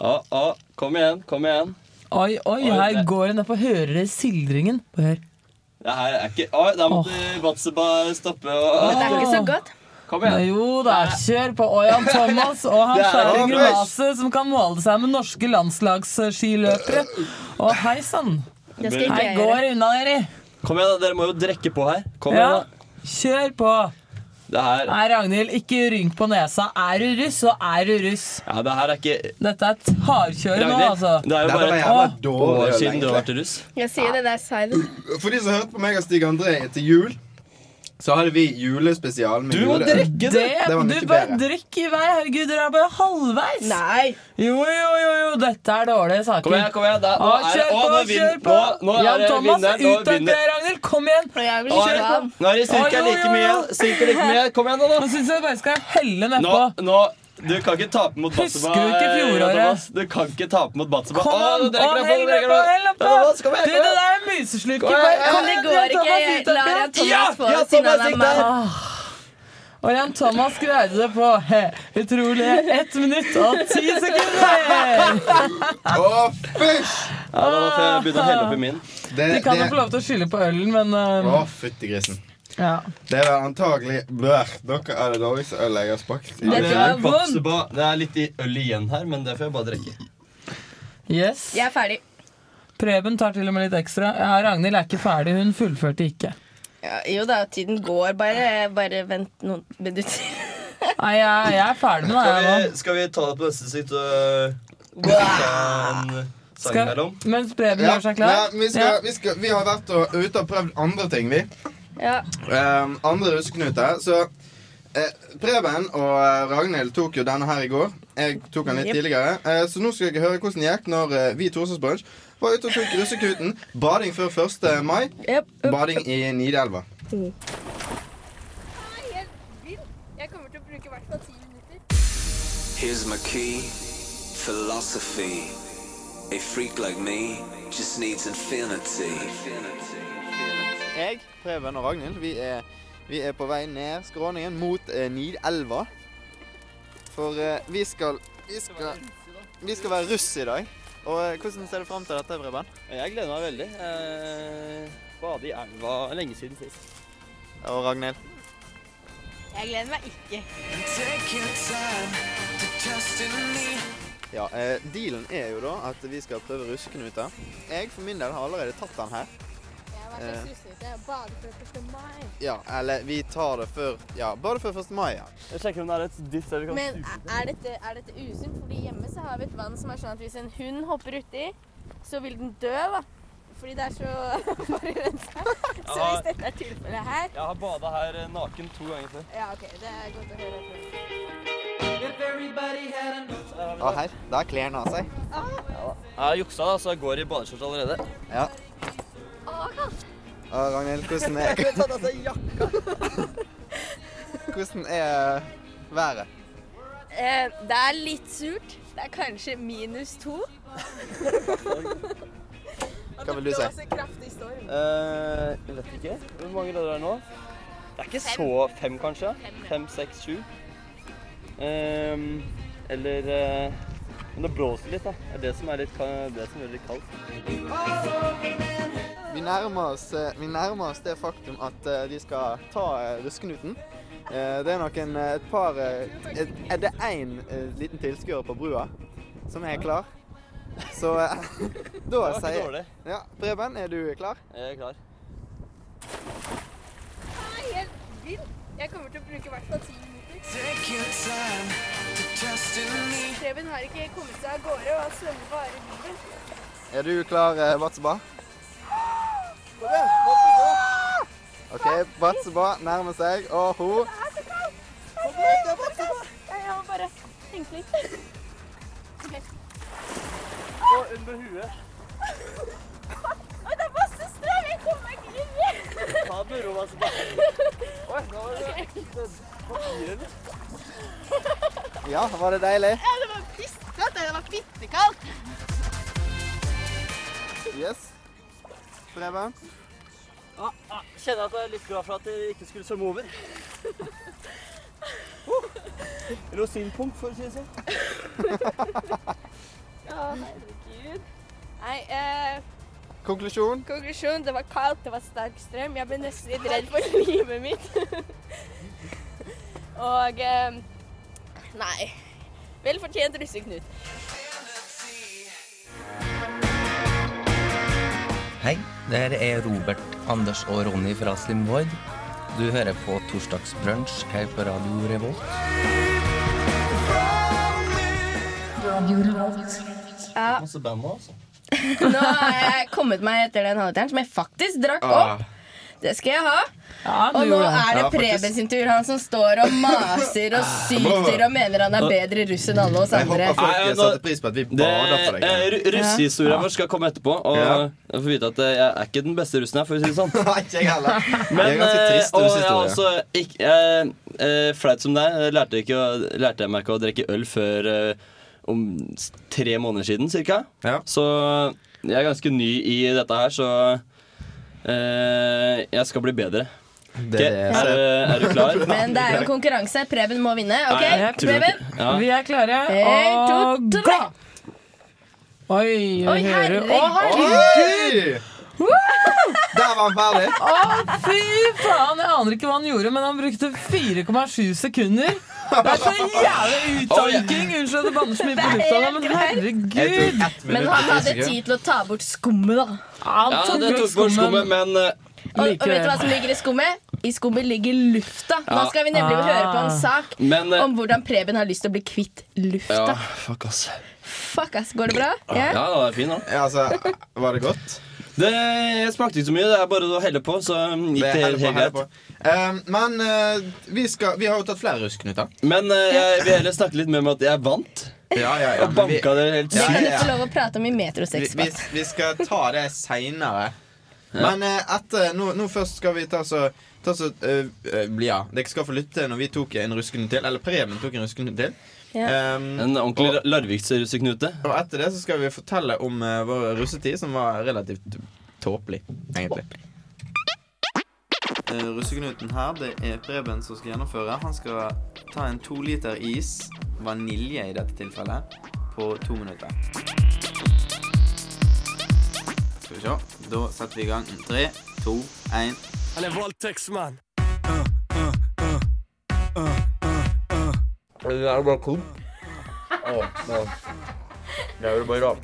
Å, å, kom igjen, kom igjen. Oi, oi, Oi, her det- går det ned på Hører dere sildringen? Hør. Det her er ikke Oi, da måtte Batseba stoppe og Men det er ikke så godt. Kom igjen. jo da, kjør på. Og Jan Thomas og *laughs* han Det er grimase som kan måle seg med norske landslagsskiløpere. Og hei sann. Det skal ikke Her jeg går unna dere. Kom igjen, da. Dere må jo drikke på her. Kom igjen, Ja, da. kjør på. Det her Nei, Ragnhild, ikke rynk på nesa. Er du russ, så er du russ. Ja, det her er ikke Dette er et hardkjøre nå, altså. det er jo bare et år siden du har vært russ. Jeg sier det der silent. For de som hørte på meg og Stig André til jul, så hadde vi julespesial med Du må jule. drikke Det, Det var du bare bedre. drikk i vei. Herregud, dere er bare halvveis. Nei. Jo, jo, jo, jo, dette er dårlige saker. Kom igjen, kom igjen. Da, nå Å, er det kjør på, nå vin- kjør på! Nå, nå Jan Thomas. Nå ut av det, Ragnhild. Kom igjen. Kjør på. Nå er det, nå cirka like mye. Cirka like mye. Kom igjen, nå, Nå da. syns jeg bare skal helle Nå, nedpå. nå Du kan ikke tape mot Husker du ikke eh, fjoråret? Du kan ikke tape mot Batseba. Kom an! Å, hell drikker hell på. nedpå! Thomas, kom Du, det der er musesluker. Kom igjen. Det går ikke. Jeg Thomas Ja, få siden Thomas. Ah. Og Jan Thomas greide det på he, utrolige ett minutt og ti sekunder! *laughs* Å, fysj! Ja, da får jeg begynne å helle oppi min. Det, De kan jo få lov til å skylde på ølen, men å, uh, fytti grisen. Ja. Det er antagelig Bør, Dere er det dårligste ølet jeg har smakt. Ja, Det er Det er litt i øl igjen her, men det får jeg bare drikke. Yes. Jeg er ferdig. Preben tar til og med litt ekstra. Ja, Ragnhild er ikke ferdig. Hun fullførte ikke. Ja, jo da, tiden går. Bare, bare vent noen minutter. Nei, jeg, jeg er ferdig med det, Skal vi, skal vi ta det på neste sikt og sang Skal, mens Preben Ja, gjør seg klar. ja, vi, skal, Ja. vi, skal, vi har vært ute og prøvd andre ting, vi. Ja. Um, andre russeknuter. Så eh, Preben og eh, Ragnhild tok jo denne her i går. Jeg tok den litt yep. tidligere. Eh, så nå skal jeg høre hvordan det gikk når eh, vi i Torsdagsbrunch var ute og tok russeknuten. Bading før 1. mai. Yep. Bading i Nidelva. Jeg kommer til å bruke i hvert fall ti minutter. Here's my key, philosophy. A freak like me just needs infinity. Jeg, Preben og Ragnhild, vi er, vi er på vei ned skråningen mot eh, Nidelva. For eh, vi skal vi skal, vi skal være russ i dag. Og eh, Hvordan ser du fram til dette, Preben? Jeg gleder meg veldig. Eh, Bade i elva lenge siden sist. Og Ragnhild? Jeg gleder meg ikke. Ja, eh, Dealen er jo da at vi skal prøve russeknuter. Jeg for min del har allerede tatt den her. Jeg Eh. Før 1. mai. Ja, eller vi tar det før Ja, bare før 1. mai, ja. Jeg sjekker om det er et ditt der vi kan Men er dette, er dette usunt? Fordi hjemme så har vi et vann som er sånn at hvis en hund hopper uti, så vil den dø, da. Fordi det er så *laughs* forurensa. Så hvis dette er tilfellet her Jeg har bada her eh, naken to ganger før. Ja, OK. Det er godt å høre. Å, her. Da har klærne av seg. Jeg har juksa, da, så jeg går i badeskjorte allerede. Ja. Og Ragnhild, hvordan er *laughs* tatt av seg jakka. Hvordan er været? Eh, det er litt surt. Det er kanskje minus to. Hva vil du si? blåser kraftig storm. Eh, jeg vet ikke. Hvor mange grader er det nå? Det er ikke Fem. så Fem, kanskje? Fem, ja. Fem, seks, sju. Ehm, eller eh, Men det blåser litt, da. Det er det som er litt, det som gjør det litt kaldt. Vi nærmer oss, eh, vi nærmer oss det faktum at eh, de skal ta eh, russeknuten. Eh, Det er nok en, et par et, Er det én liten tilskuer på brua som er klar? Så *laughs* da sier dårlig. Ja, Preben, er du klar? Jeg er klar. Jeg er helt vill. Jeg kommer til å bruke i hvert fall ti minutter. Preben har ikke kommet seg av gårde, og har svømmer bare i bilen. Er du klar, Batseba? OK, Batseba nærmer seg, og hun Jeg må bare tenke litt. Og under huet. Oi, det er masse strøm! Jeg kommer meg ikke inn i. Ta det med ro, altså. Oi, nå var det papir, eller? Ja, var det deilig? Ja, det var pisskaldt. Det var fittekaldt. Preben? Ja, ja, kjenner at jeg er litt glad for at dere ikke skulle svømme over. Rosinpunkt, for å si det sånn. *laughs* Å, herregud. Nei, eh, Konklusjon? konklusjon. Det var kaldt, det var sterk strøm. Jeg ble nesten litt redd for livet mitt. *laughs* Og eh, Nei. Vel fortjent russeknut. Hei, det her er Robert, Anders og Ronny fra Slim Void. Du hører på Torsdagsbrunsj her på Radio Revolt. Radio Revolt. Ja, Masse band nå, altså. *laughs* nå har jeg kommet meg etter den halvliteren som jeg faktisk drakk Ah. opp. Det skal jeg ha. Ja, Og nå det. er det Preben sin tur. Han som står og maser og *laughs* syter og mener han er bedre russ enn alle oss Jeg andre. håper folk setter pris på at vi Det, for deg. eh, ru- Russehistorien vår skal komme etterpå. Og jeg får vite at jeg er ikke den beste russen her, for å si det sånn. *laughs* Ikke jeg heller. Men, eh, trist og jeg er også ikke, eh, eh, Flaut som deg, lærte, ikke, å- lærte jeg meg ikke å drikke øl før om tre måneder siden cirka. Så jeg er ganske ny i dette her, så jeg skal bli bedre. Det er er, du- er du klar? *laughs* Men det er jo konkurranse. Preben må vinne. OK, Nei, Preben? Ja. Vi er klare. En, to, tre. gå! Oi, Oi, hører herregud. Å, herregud! Der var han ferdig. Å, fy faen! Jeg aner ikke hva han gjorde, men han brukte 4,7 sekunder. Det er så jævlig uttanking! Unnskyld at det banner så mye på Det lufta, men herregud! Men han hadde tid til å ta bort skummet, da. Ja, det tok bort skummet, men eh, Og, og vet du hva som ligger i skummet? I skummet ligger lufta. Nå skal vi nemlig Ah. høre på en sak Men eh, om hvordan Preben har lyst til å bli kvitt Ja, lufta. fuck, ass. Fuck, ass. Går det bra? Ja, Ja? det var fint da. Ja, altså, var det godt? Det jeg smakte ikke så mye. Det er bare å helle på, så gikk Det det helt, greit. Um, men uh, vi, skal, vi har jo tatt flere russeknuter. Men uh, jeg vil heller snakke litt mer om at jeg vant. Ja, ja, ja. Og vi- banka det helt Det Ja, kan sykt. få lov å prate om i Vi, Metrosex. vi, vi skal ta det seinere. Men eh, etter nå, nå først skal vi ta så, ta så eh, ja. Dere skal få lytte når vi tok en russeknut til. Eller Preben tok en russeknut til. Um, En ordentlig larvikserusseknute. og etter det så skal vi fortelle om uh, vår russetid, som var relativt tåpelig, egentlig. Uh, russeknuten her, det er Preben som skal gjennomføre. Han skal ta en to liter is, vanilje i dette tilfellet, på to minutter. Skal vi se. Da setter vi i gang. Tre, to, én. Han er voldtektsmann. Det er bare cool. Det er jo bare rart.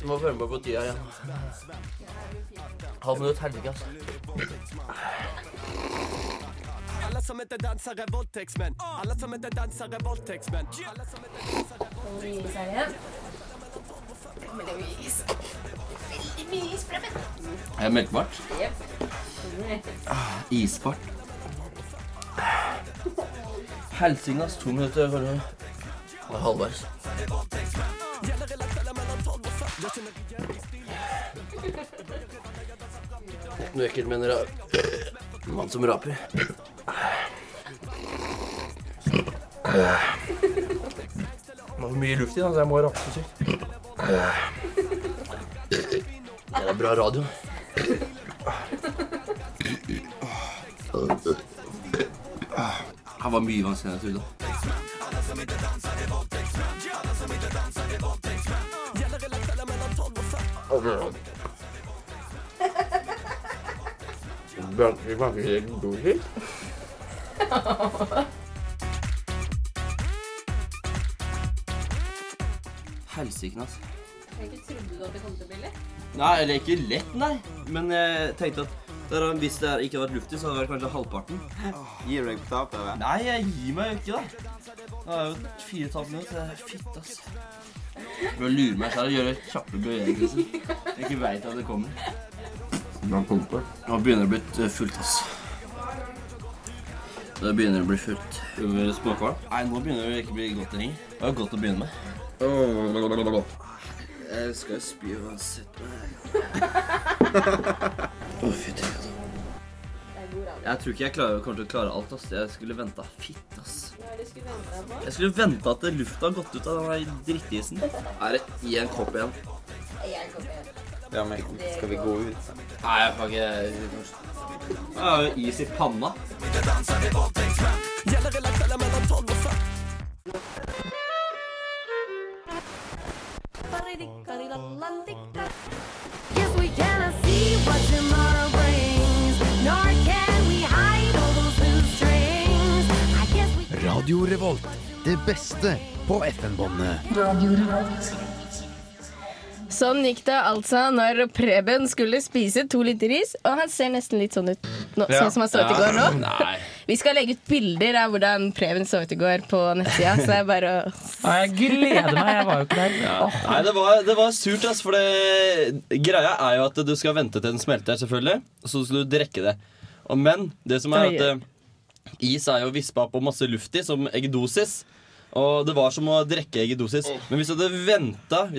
Du må følge med på tida igjen. Halv minutt, helvete, altså. Alle som ikke danser er voldtektsmenn. Alle som heter danser er voldtektsmenn. Alle som heter danser er is. Veldig mye is, Er det melkbart? Jep. Isbart. Helsingas. To minutter for å være halvveis. Noe ekkelt mener jeg. Mann som raper. Det var mye luft i den, så jeg må rape så sykt. Det er bra radio. Han var mye vanskeligere enn jeg trodde. Helsike, altså. Jeg ikke. Trodde du at det kom til å bli lett? Nei, eller ikke lett, nei. Men jeg tenkte at der, hvis det ikke hadde vært luft i, så hadde det vært kanskje halvparten. Gir du deg på tapet? Nei, jeg gir meg jo ikke, da. Nå er jo fire tap et halvt. Det er fitte, ass. For å lure meg selv og gjøre kjappe bevegelser. Jeg ikke veit at det kommer. Nå begynner det å bli eh, fullt, ass. Det begynner det å bli fullt. Småkvalm? Nei, nå begynner det ikke å bli godt lenger. Det var godt å begynne med. Jeg skal spy uansett. *laughs* Å, fy til. Jeg tror ikke jeg klarer, kommer til å klare alt. ass. Jeg skulle venta fitt. ass. Jeg skulle venta at lufta har gått ut av den drittisen. Er det i en kopp igjen? Ja, men skal vi gå ut? Nei, jeg kan ikke Jeg har jo is i panna. Gjelder eller mellom 12 og 40? Radio Revolt, det beste på FN-båndet. Sånn gikk det altså når Preben skulle spise to liter ris, og han ser nesten litt sånn ut nå, Ja. sånn som han så ut i går nå. Nei. Vi skal legge ut bilder av hvordan Preben så ut i går på nettsida, så det er bare å Jeg gleder meg. Jeg var jo ikke der. Oh. Nei, det var, det var surt, ass. For det, greia er jo at du skal vente til den smelter, selvfølgelig. Og så skal du drikke det. Og, men det som er at uh, is er jo vispa på masse luft i, som eggedosis. Og det var som å drikke eggedosis. Men hvis jeg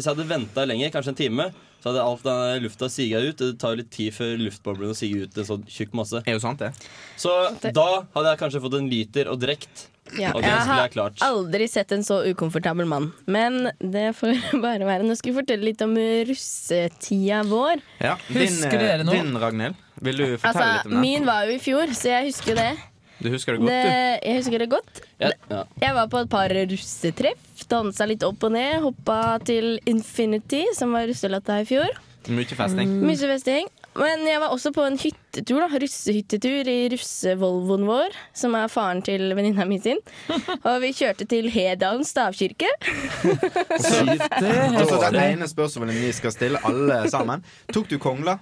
hadde venta lenger, kanskje en time, så hadde alt den lufta siga ut. Det tar jo litt tid før luftboblene siger ut en sånn tjukk masse. Er jo sant, det. Så da hadde jeg kanskje fått en liter og drekt. ja, og Jeg skulle har aldri sett en så ukomfortabel mann. Men det får *laughs* bare være. Nå skal vi fortelle litt om russetida vår. Ja, din, eh, Din, Ragnhild. Vil du fortelle Altså, litt om det? min var jo i fjor, så jeg husker jo det. Du husker det godt, det jeg husker det godt. Ja, ja. Jeg var på et par russetreff. Dansa litt opp og ned. Hoppa til Infinity, som var russelåta i fjor. du. Mye festing. Mye festing. Men jeg var også på en hyttetur, da, russehyttetur i russevolvoen vår, som er faren til venninna mi sin. *laughs* Og vi kjørte til Hedalen stavkirke. *laughs* Det er det ene spørsmålet vi skal stille alle sammen. Tok du kongla?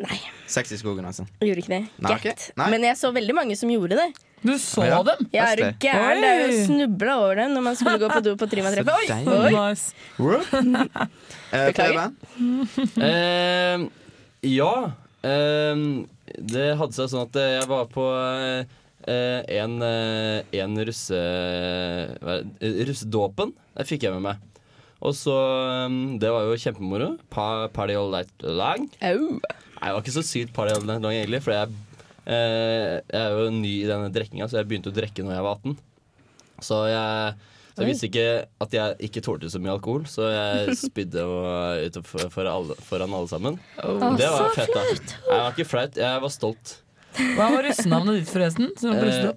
Nei. Sex i skogen, altså. Jeg gjorde ikke det. Nei, okay. Nei. Men jeg så veldig mange som gjorde det. Du så Ja. dem? Jeg er jo gæren? Jeg er snubla over dem når man skulle gå på do på Trimatreffet. Oi! Oi! Nice. *laughs* Eh, Beklager. Eh, ja. Uh, det hadde seg sånn at jeg var på uh, en, en russe... Russedåpen. Det fikk jeg med meg. Og så um, Det var jo kjempemoro. Pa, party all night long. Au. Nei, det var ikke så sykt party night egentlig. For jeg, eh, jeg er jo ny i denne drikkinga, så jeg begynte å drikke når jeg var 18. Så jeg, så jeg visste ikke at jeg ikke tålte så mye alkohol, så jeg spydde og- ut for, alle, foran alle sammen. Oh. det var fett, da. Jeg var ikke flaut, jeg var stolt. Hva var russenavnet ditt, forresten? Som Eh.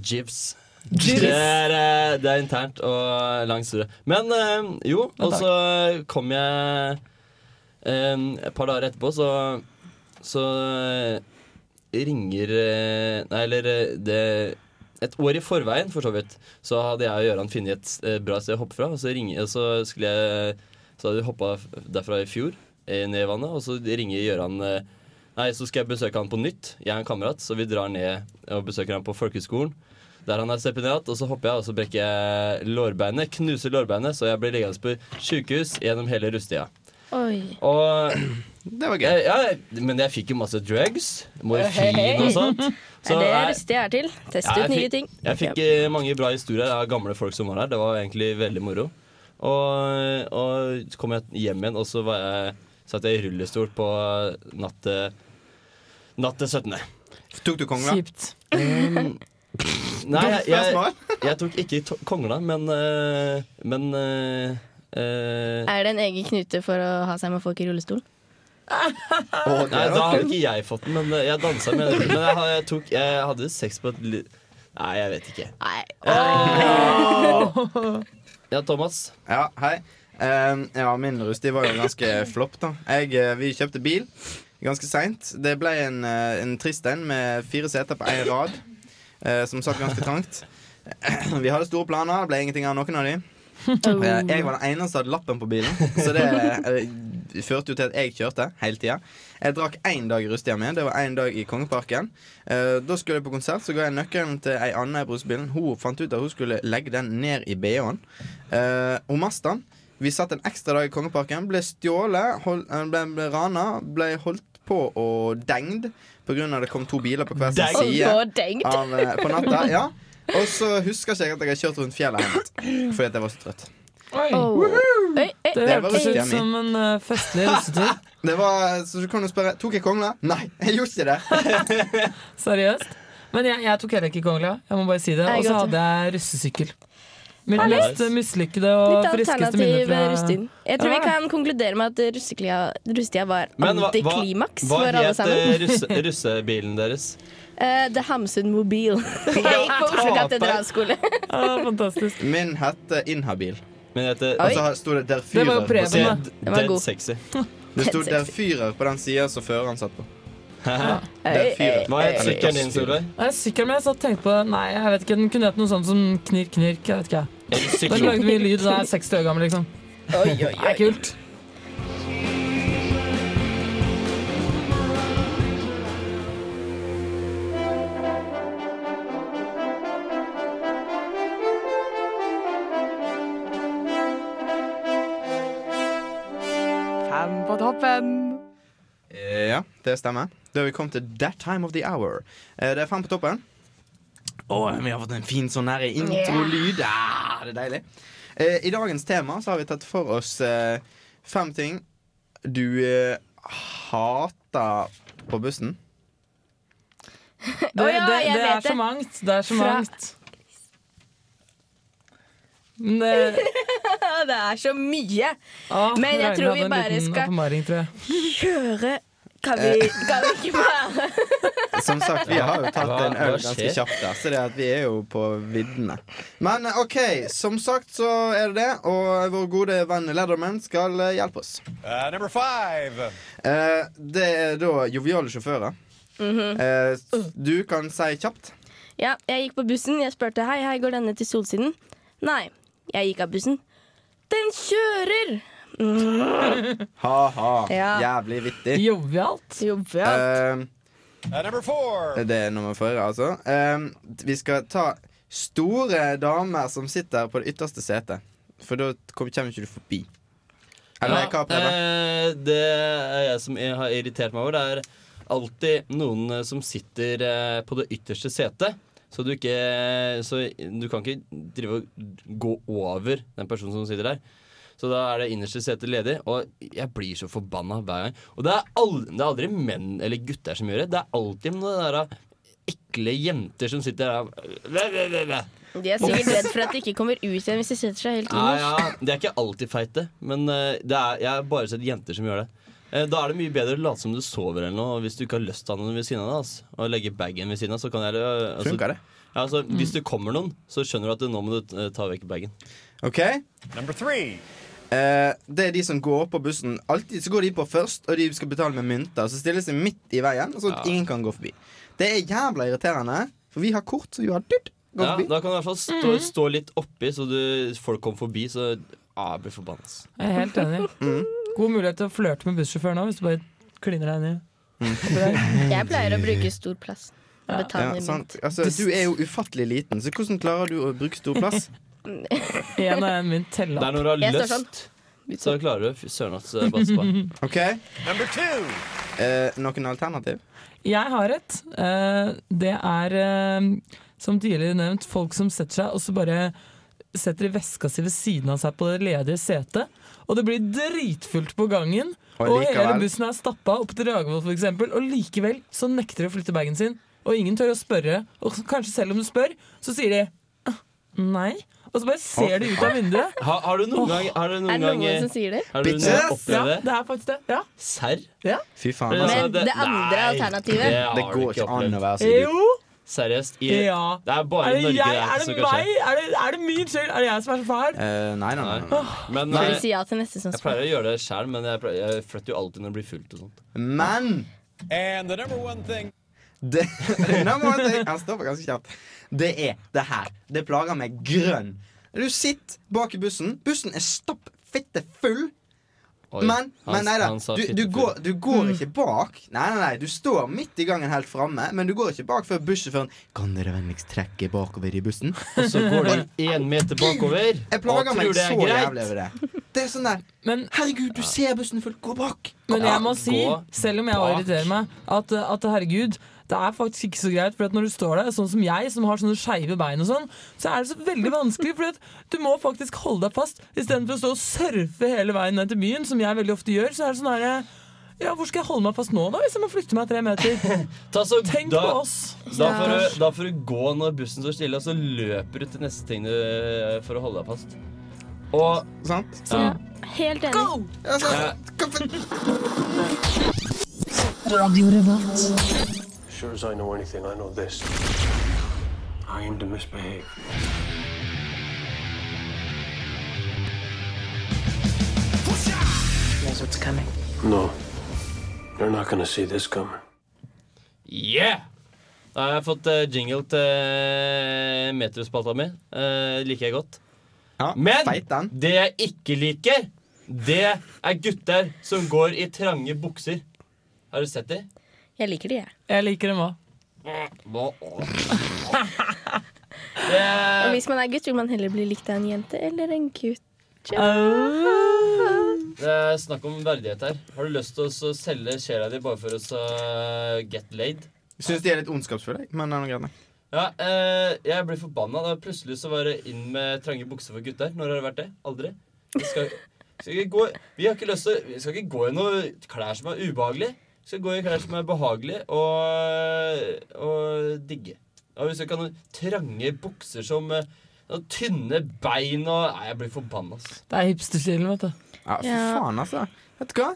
Jivs. Det, er, eh, det er internt og lang historie. Men eh, jo, og så kom jeg eh, Et par dager etterpå, så, så eh, ringer eh, Nei, eller eh, det et år i forveien, for så vidt, så hadde jeg og Gøran funnet et bra sted å hoppe fra. Og så, ringer, så skulle jeg Så hadde vi hoppa derfra i fjor, ned i vannet, og så ringer Gøran Nei, så skal jeg besøke han på nytt, jeg er en kamerat. Så vi drar ned og besøker han på folkehøgskolen. Der han er stipendiat, og så hopper jeg, og så brekker jeg lårbeinet. Knuser lårbeinet, så jeg blir liggende på sjukehus gjennom hele russetida. Oi. Og Det var gøy. jeg, ja, Men jeg fikk jo masse drugs. Morfin og sånt. *laughs* Det er det er til. Teste ja, ut nye ting. jeg fikk eh, mange bra historier av gamle folk som var her. Det var egentlig veldig moro. Og, og så kom jeg hjem igjen, og så var jeg, satt jeg i rullestol på natt til Natt til 17. Tok du kongla? Kjipt. Um, *laughs* nei, jeg, jeg, jeg tok ikke kongla, men eh, Men eh, eh, Er det en egen knute for å ha seg med folk i rullestol? *laughs* Å, Nei, da hadde ikke jeg fått den, men eh, jeg dansa med den. Men jeg, har- jeg, tok, jeg hadde sex på et li... Nei, jeg vet ikke. Nei. *laughs* Ja, Thomas. Ja, hei. Ehm, ja, min rusttid var jo ganske flopp, da. Jeg, eh, vi kjøpte bil ganske seint. Det ble en, eh, en trist en med fire seter på én rad, uh, som satt ganske trangt. *clears throat* Vi hadde store planer, det ble ingenting av noen av de. *laughs* Eh, Jeg var den eneste som hadde lappen på bilen, så det eh, førte jo til at jeg kjørte hele tida. Jeg drakk én dag i rusttida mi. Det var én dag i Kongeparken. Eh, Da skulle jeg på konsert, så ga jeg nøkkelen til ei anna i brusebilen. Hun fant ut at hun skulle legge den ned i BH-en. Hun masta den Vi satt en ekstra dag i Kongeparken, ble stjålet, hold, eh, ble, ble rana, ble holdt på og dengd pga. det kom to biler på hver sin side dengd? av, eh, på natta. *laughs* Ja. Og så husker ikke jeg at jeg har kjørt rundt fjellet hjem fordi at jeg var så trøtt. Oi. Oh. Oi, oi, Det hørtes ut som en uh, festlig *laughs* russetur. Det var, så du kan jo spørre Tok jeg kongla? Nei, jeg gjorde ikke det. *laughs* Seriøst. Men jeg, jeg tok heller ikke Kongla. Jeg må bare si det. Og så hadde jeg russesykkel. Mitt Ah, mest nice. mislykkede og Litt friskeste alternativ minne fra russetid. Jeg tror vi kan konkludere med at russetida var antiklimaks for alle sammen. hva het russebilen deres? *laughs* Eh, The Hamsun Mobil. *laughs* Jeg gikk på Oslo katedralskole. Ah, *laughs* fantastisk. Min hette Inhabil. Min heter Og så sto det Der Det var jo god. Sexy. *laughs* Det sto Der fyrer' Führer på den sida som føreren satt på. Hva het sykkelen din, Solveig? Sykkelen min, jeg satt og tenkte på Nei, jeg vet ikke, den kunne hett noe sånt som knirk, knirk. Jeg vet ikke. Den lagde mye lyd, da er 60 år gammel, liksom. Oi, oi, Det er kult. Eh, Ja, det stemmer. Da er vi kommet til that time of the hour. Eh, Det er fem på toppen. Og vi har fått en fin sånn her introlyd. Ah, det er deilig. Eh, I dagens tema så har vi tatt for oss eh, fem ting du hater på bussen. Det, det, det, det er så mangt. Det er så mangt. Men det, *laughs* det er så mye. Åh, Men jeg tror vi bare skal kjøre Kan vi, kan vi ikke bare *laughs* Som sagt, vi har jo tatt Hva- en øl ganske kjapt der, så det er at vi er jo på viddene. Men eh, OK, som sagt så er det det, og vår gode venn Leatherman skal eh, hjelpe oss. Uh, number five. Uh, det er da joviale sjåfører. Mm -hmm. uh, du kan si kjapt. Ja, jeg gikk på bussen. Jeg spurte hei, hei, går denne til Solsiden. Nei, jeg gikk av bussen. Den kjører! *laughs* Mm. Ha-ha. Ja. Jævlig vittig. Jovialt. Jovialt. Uh, det er nummer fire, altså. Uh, vi skal ta store damer som sitter på det ytterste setet. For da kommer ikke du forbi. Eller hva, eh, det er jeg som jeg har irritert meg over. Det er alltid noen eh, som sitter eh, på det ytterste setet. Så du ikke Så du kan ikke drive og gå over den personen som sitter der. Så da er det innerste setet ledig, og jeg blir så forbanna hver gang. Og det er, aldri, det er aldri menn eller gutter som gjør det. Det er alltid noen der ekle jenter som sitter der De er sikkert redd for at de ikke kommer ut igjen hvis de setter seg helt ja, innerst. ja, De er ikke alltid feite, men eh, det er, jeg har bare sett jenter som gjør det. Eh, Da er det mye bedre å late som du sover eller noe hvis du ikke har lyst til å ha noen ved siden av deg. Altså. Og legge bagen ved siden av, så kan jeg eh, altså, Funker det? Ja, altså, Hvis det kommer noen, så skjønner du at nå må du eh, ta vekk bagen. OK? Eh, det er de som går på bussen. Alltid så går de på først, og de skal betale med mynter. Så stiller de midt i veien, sånn at Ja. ingen kan gå forbi. Det er jævla irriterende, for vi har kort, så vi har dyrt. Gå Ja, forbi. da kan du i hvert fall stå, stå litt oppi, så du, folk kommer forbi. Så ah, jeg blir forbanna. Jeg er helt enig. God mulighet til å flørte med bussjåføren òg, hvis du bare kliner deg ned. *laughs* Jeg pleier å bruke stor plass. Ja. Ja, sant. Altså, du er jo ufattelig liten, så hvordan klarer du å bruke stor plass? *laughs* En og en mynt teller Det er når du har Jeg sånn. lyst, så klarer du søren at eh, basse *laughs* på. OK? Eh, noen alternativ? Jeg har et. Eh, det er, eh, som tidligere nevnt, folk som setter seg og så bare setter veska si ved siden av seg på det ledige setet. Og det blir dritfullt på gangen. Og Og, hele bussen er stappa opp til Dragvoll f.eks. Og likevel så nekter de å flytte bagen sin. Og ingen tør å spørre. Og kanskje selv om du spør, så sier de «Ah, nei. Og så bare ser de ut av vinduet. Har, har du noen gang Har du noen Er det noen gang, som sier det? Har du noen opplevd det? Det er faktisk det. Ja. Serr? Ja. Fy faen. Men Altså, det andre alternativet Det, det går ikke ikke an å være så dyp. Seriøst? I, Ja. Det er bare Er i det, Norge jeg, er det som kan meg? skje. Er det, er det min skyld? Er det jeg som er så fæl? Uh, nei, nei, nei. nei. Men nei eh, si ja til neste jeg pleier å gjøre det sjøl, men jeg, pleier, jeg flytter jo alltid når det blir fullt og sånt. Men And the number one thing. det, *laughs* må jeg tenke- Han stopper ganske kjapt. Det er det her. Det plager meg grønn. Du sitter bak i bussen. Bussen er stapp fitte full. Oi, Men, men nei da. Du, du, går, du går ikke bak. Nei, nei, nei, Du står midt i gangen helt framme, men du går ikke bak før bussjåføren Kan dere vennligst trekke bakover i bussen? Og så går de én meter bakover Jeg plager meg så jævlig over det. Det er sånn der Herregud, du ser bussen full, gå bak! Men jeg må si, selv om jeg irriterer meg, at, at herregud det er faktisk ikke så greit, for at når du står der, sånn som jeg, som har sånne skeive bein og sånn, så er det så veldig vanskelig, for at du må faktisk holde deg fast. Istedenfor å stå og surfe hele veien ned til byen, som jeg veldig ofte gjør, så er det sånn herre ja, Hvor skal jeg holde meg fast nå, da, hvis jeg må flytte meg tre meter? *laughs* Tenk da, på oss. Da får, du, da får du gå når bussen står stille, og så løper du til neste ting du, for å holde deg fast. Og Sant? Ja. Helt enig. Radio Revolt. Sure as I know anything, I know this. I aim to misbehave. Knows what's coming. No, they're not gonna see this coming. Yeah! Da har jeg fått eh, jingle til metrospalta mi. Uh, liker jeg godt. Men det jeg ikke liker, det er gutter som går i trange bukser. Har du sett de? Jeg liker de, jeg. Jeg liker dem òg. Og hvis man er gutt, vil man heller bli likt av en jente eller en gutt. Det er snakk om verdighet her. Har du lyst til å selge sjela di bare for å så get laid? Syns de er litt ondskapsfulle, men det er noe greit. Ja, eh, jeg blir forbanna. Da plutselig så var det inn med trange bukser for gutter. Når har det vært det? Aldri. Vi skal, skal ikke gå, vi har ikke lyst til Vi skal ikke gå i noe klær som er ubehagelige. Skal gå i klær som er behagelige og, og digge. Og hvis du ikke har noen trange bukser som eh, noen tynne bein og Nei, jeg blir forbanna, ass. Det er hipsterstilen, vet du. Ja, fy faen, altså. Vet du hva?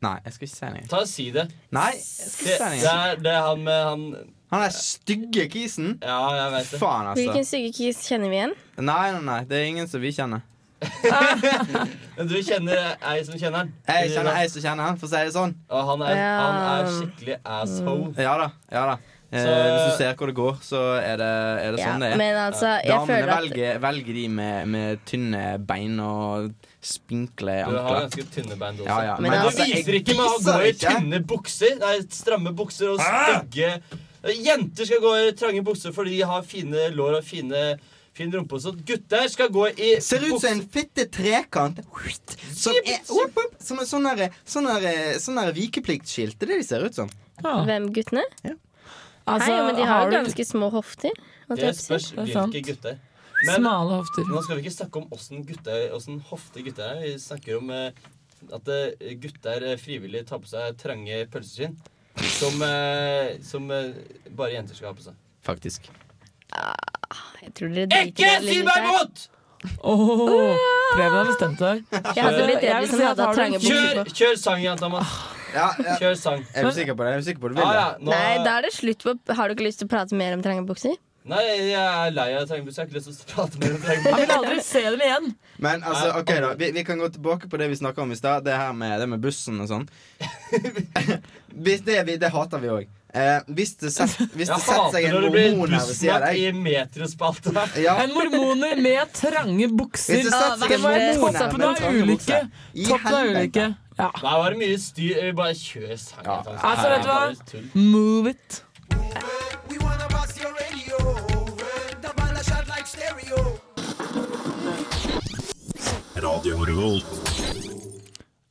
Nei, jeg skal ikke si noe. Ta og Si det. Nei, jeg Det, skal ikke si det, noe. er, det er han med han Han er stygge kisen. Ja, jeg vet det. Faen, altså. Hvilken stygge kis kjenner vi igjen? Nei, nei, nei, det er ingen som vi kjenner. *laughs* Men du kjenner ei som kjenner han? Jeg kjenner ei som kjenner han, for å si det sånn. Og han er, Ja. han er skikkelig asshole. Ja da. ja da eh, Så- Hvis du ser hvor det går, så er det, er det Ja, sånn det er. men altså, jeg Damene føler at- velger, velger de med, med tynne bein og spinkle Du har ganske tynne bein, du også. Ja, ja. Men, Men altså, du viser ikke med å gå i tynne bukser. Nei, stramme bukser og stygge Jenter skal gå i trange bukser fordi de har fine lår og fine fin rumpe. Så gutter skal gå i Ser ut som en fitte trekant. Som er opp, opp, Som en sånn derre sånn der- sånn der vikepliktskilt. Det er det de ser ut som. Hvem guttene? Altså, Nei, men de har har ganske du- små hofter. Det spørs hvilke gutter. Smale hofter. Nå skal vi ikke snakke om åssen gutter hofte gutter er. Vi snakker om eh, at eh, gutter eh, frivillig tar på seg trange pølseskinn. Som, eh, som eh, bare jenter skal ha på seg. Faktisk. Jeg tror dere driter Ikke si meg her. imot! Åh, Preben har bestemt seg. Jeg hadde blitt redd Jeg vil hvis han hadde hatt trange bukser Kjør, på. kjør sang igjen, Thomas. Kjør sang. Er du sikker på det? Er du sikker på det? Ah, Ja, ja, nå, Nei, da er det slutt på Har du ikke lyst til å prate mer om trange bukser? Nei, jeg er lei av trange bukser. Jeg har ikke lyst til å prate mer om trange Han vil aldri se dem igjen. Men altså, ok da, vi, vi kan gå tilbake på det vi snakka om i stad. Det her med, det med bussen og sånn. *laughs* *laughs* Det, det hater vi òg. Eh, hvis det, set, *laughs* hvis det setter seg en mormon her ved siden av deg. Ja. En mormoner med trange bukser. Hvis det setter seg Det en mormon her med trange bukser. Toppen. Ja. Nei, var det mye styr. Bare kjør sangen. Ja. Altså, vet du hva? Move it. Radio Revolt.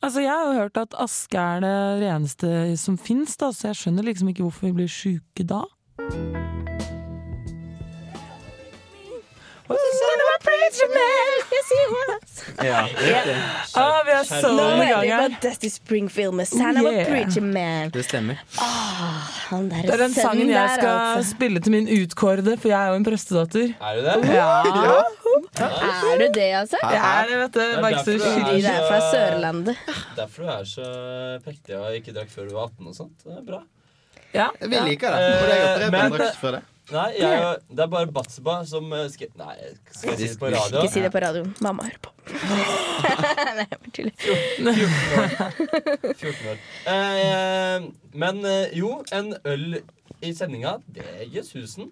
Altså, Jeg har jo hørt at aske er det reneste som fins, så jeg skjønner liksom ikke hvorfor vi blir sjuke da. Ja, riktig. Ah, vi er så i gang. Dusty Springfield med Son of a. Preacher Man. Det stemmer. Ah, han der Det er den sangen jeg skal altså. spille til min utkårede, for jeg er jo en prestedatter. Er du det? Ja. Er du det, altså? Jeg er det, vet du. Det Bare ikke så Fordi det er fra Sørlandet. Derfor du er så prektig og ikke drakk før du var 18 og sånt. Det er bra. Ja. Vi liker det. Preben Men- Nei, jeg, det er bare Batseba som eh, skal Nei, skal jeg si det på radio? Ikke si det på radio. Mamma hører på. *gasps* Nei, jeg bare tuller. 14 år. Eh, men eh, jo, en øl i sendinga, det gir susen.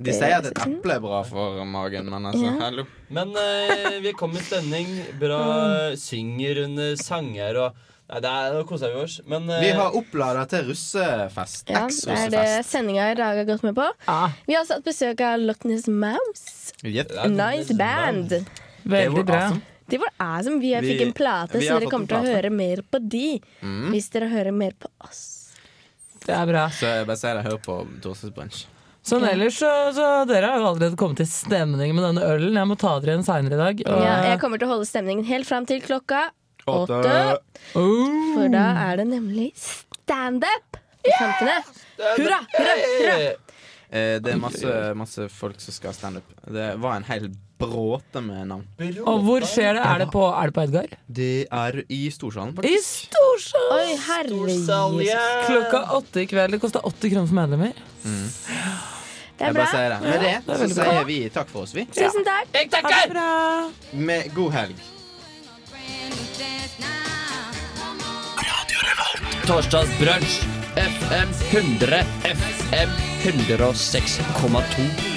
De sier at et eple er bra for magen, men altså, Ja. hallo. Men eh, vi kom i stemning, bra synger under sanger og Nei, det er, koser vi oss. Men eh, Vi har opplada til russefest. Ja, det er det sendinga i dag har gått med på. Vi har også hatt besøk av Loch Ness Mouse. Yep. Nice band. Veldig bra. awesome. De var awesome. Vi, Vi- fikk en plate, så dere kommer til å høre mer på de. Mm. Hvis dere hører mer på oss. Det er bra. Så jeg bare sier jeg hører på Torsdagsbrunsj. Sånn ellers, så, så dere har jo allerede kommet til stemning med denne ølen. Jeg må ta dere igjen seinere i dag. Og, Ja, jeg kommer til å holde stemningen helt fram til klokka Åtte. Oh. For da er det nemlig standup i Samfunnet. Hurra, hurra, hurra! Eh, det er masse, masse folk som skal ha standup. Det var en hel bråte med navn. og hvor skjer det? Er det på, er det på Edgar? Det er i Storsalen. I Storsalen! Oi, herregud. Klokka åtte i kveld. Det koster 80 kroner for medlemmer. Mm. Det er bra. det. Med det, det er så sier vi takk for oss, vi. Tusen takk. Jeg takker! Med god helg. Torsdagsbrunsj. FM 100. FM 106,2.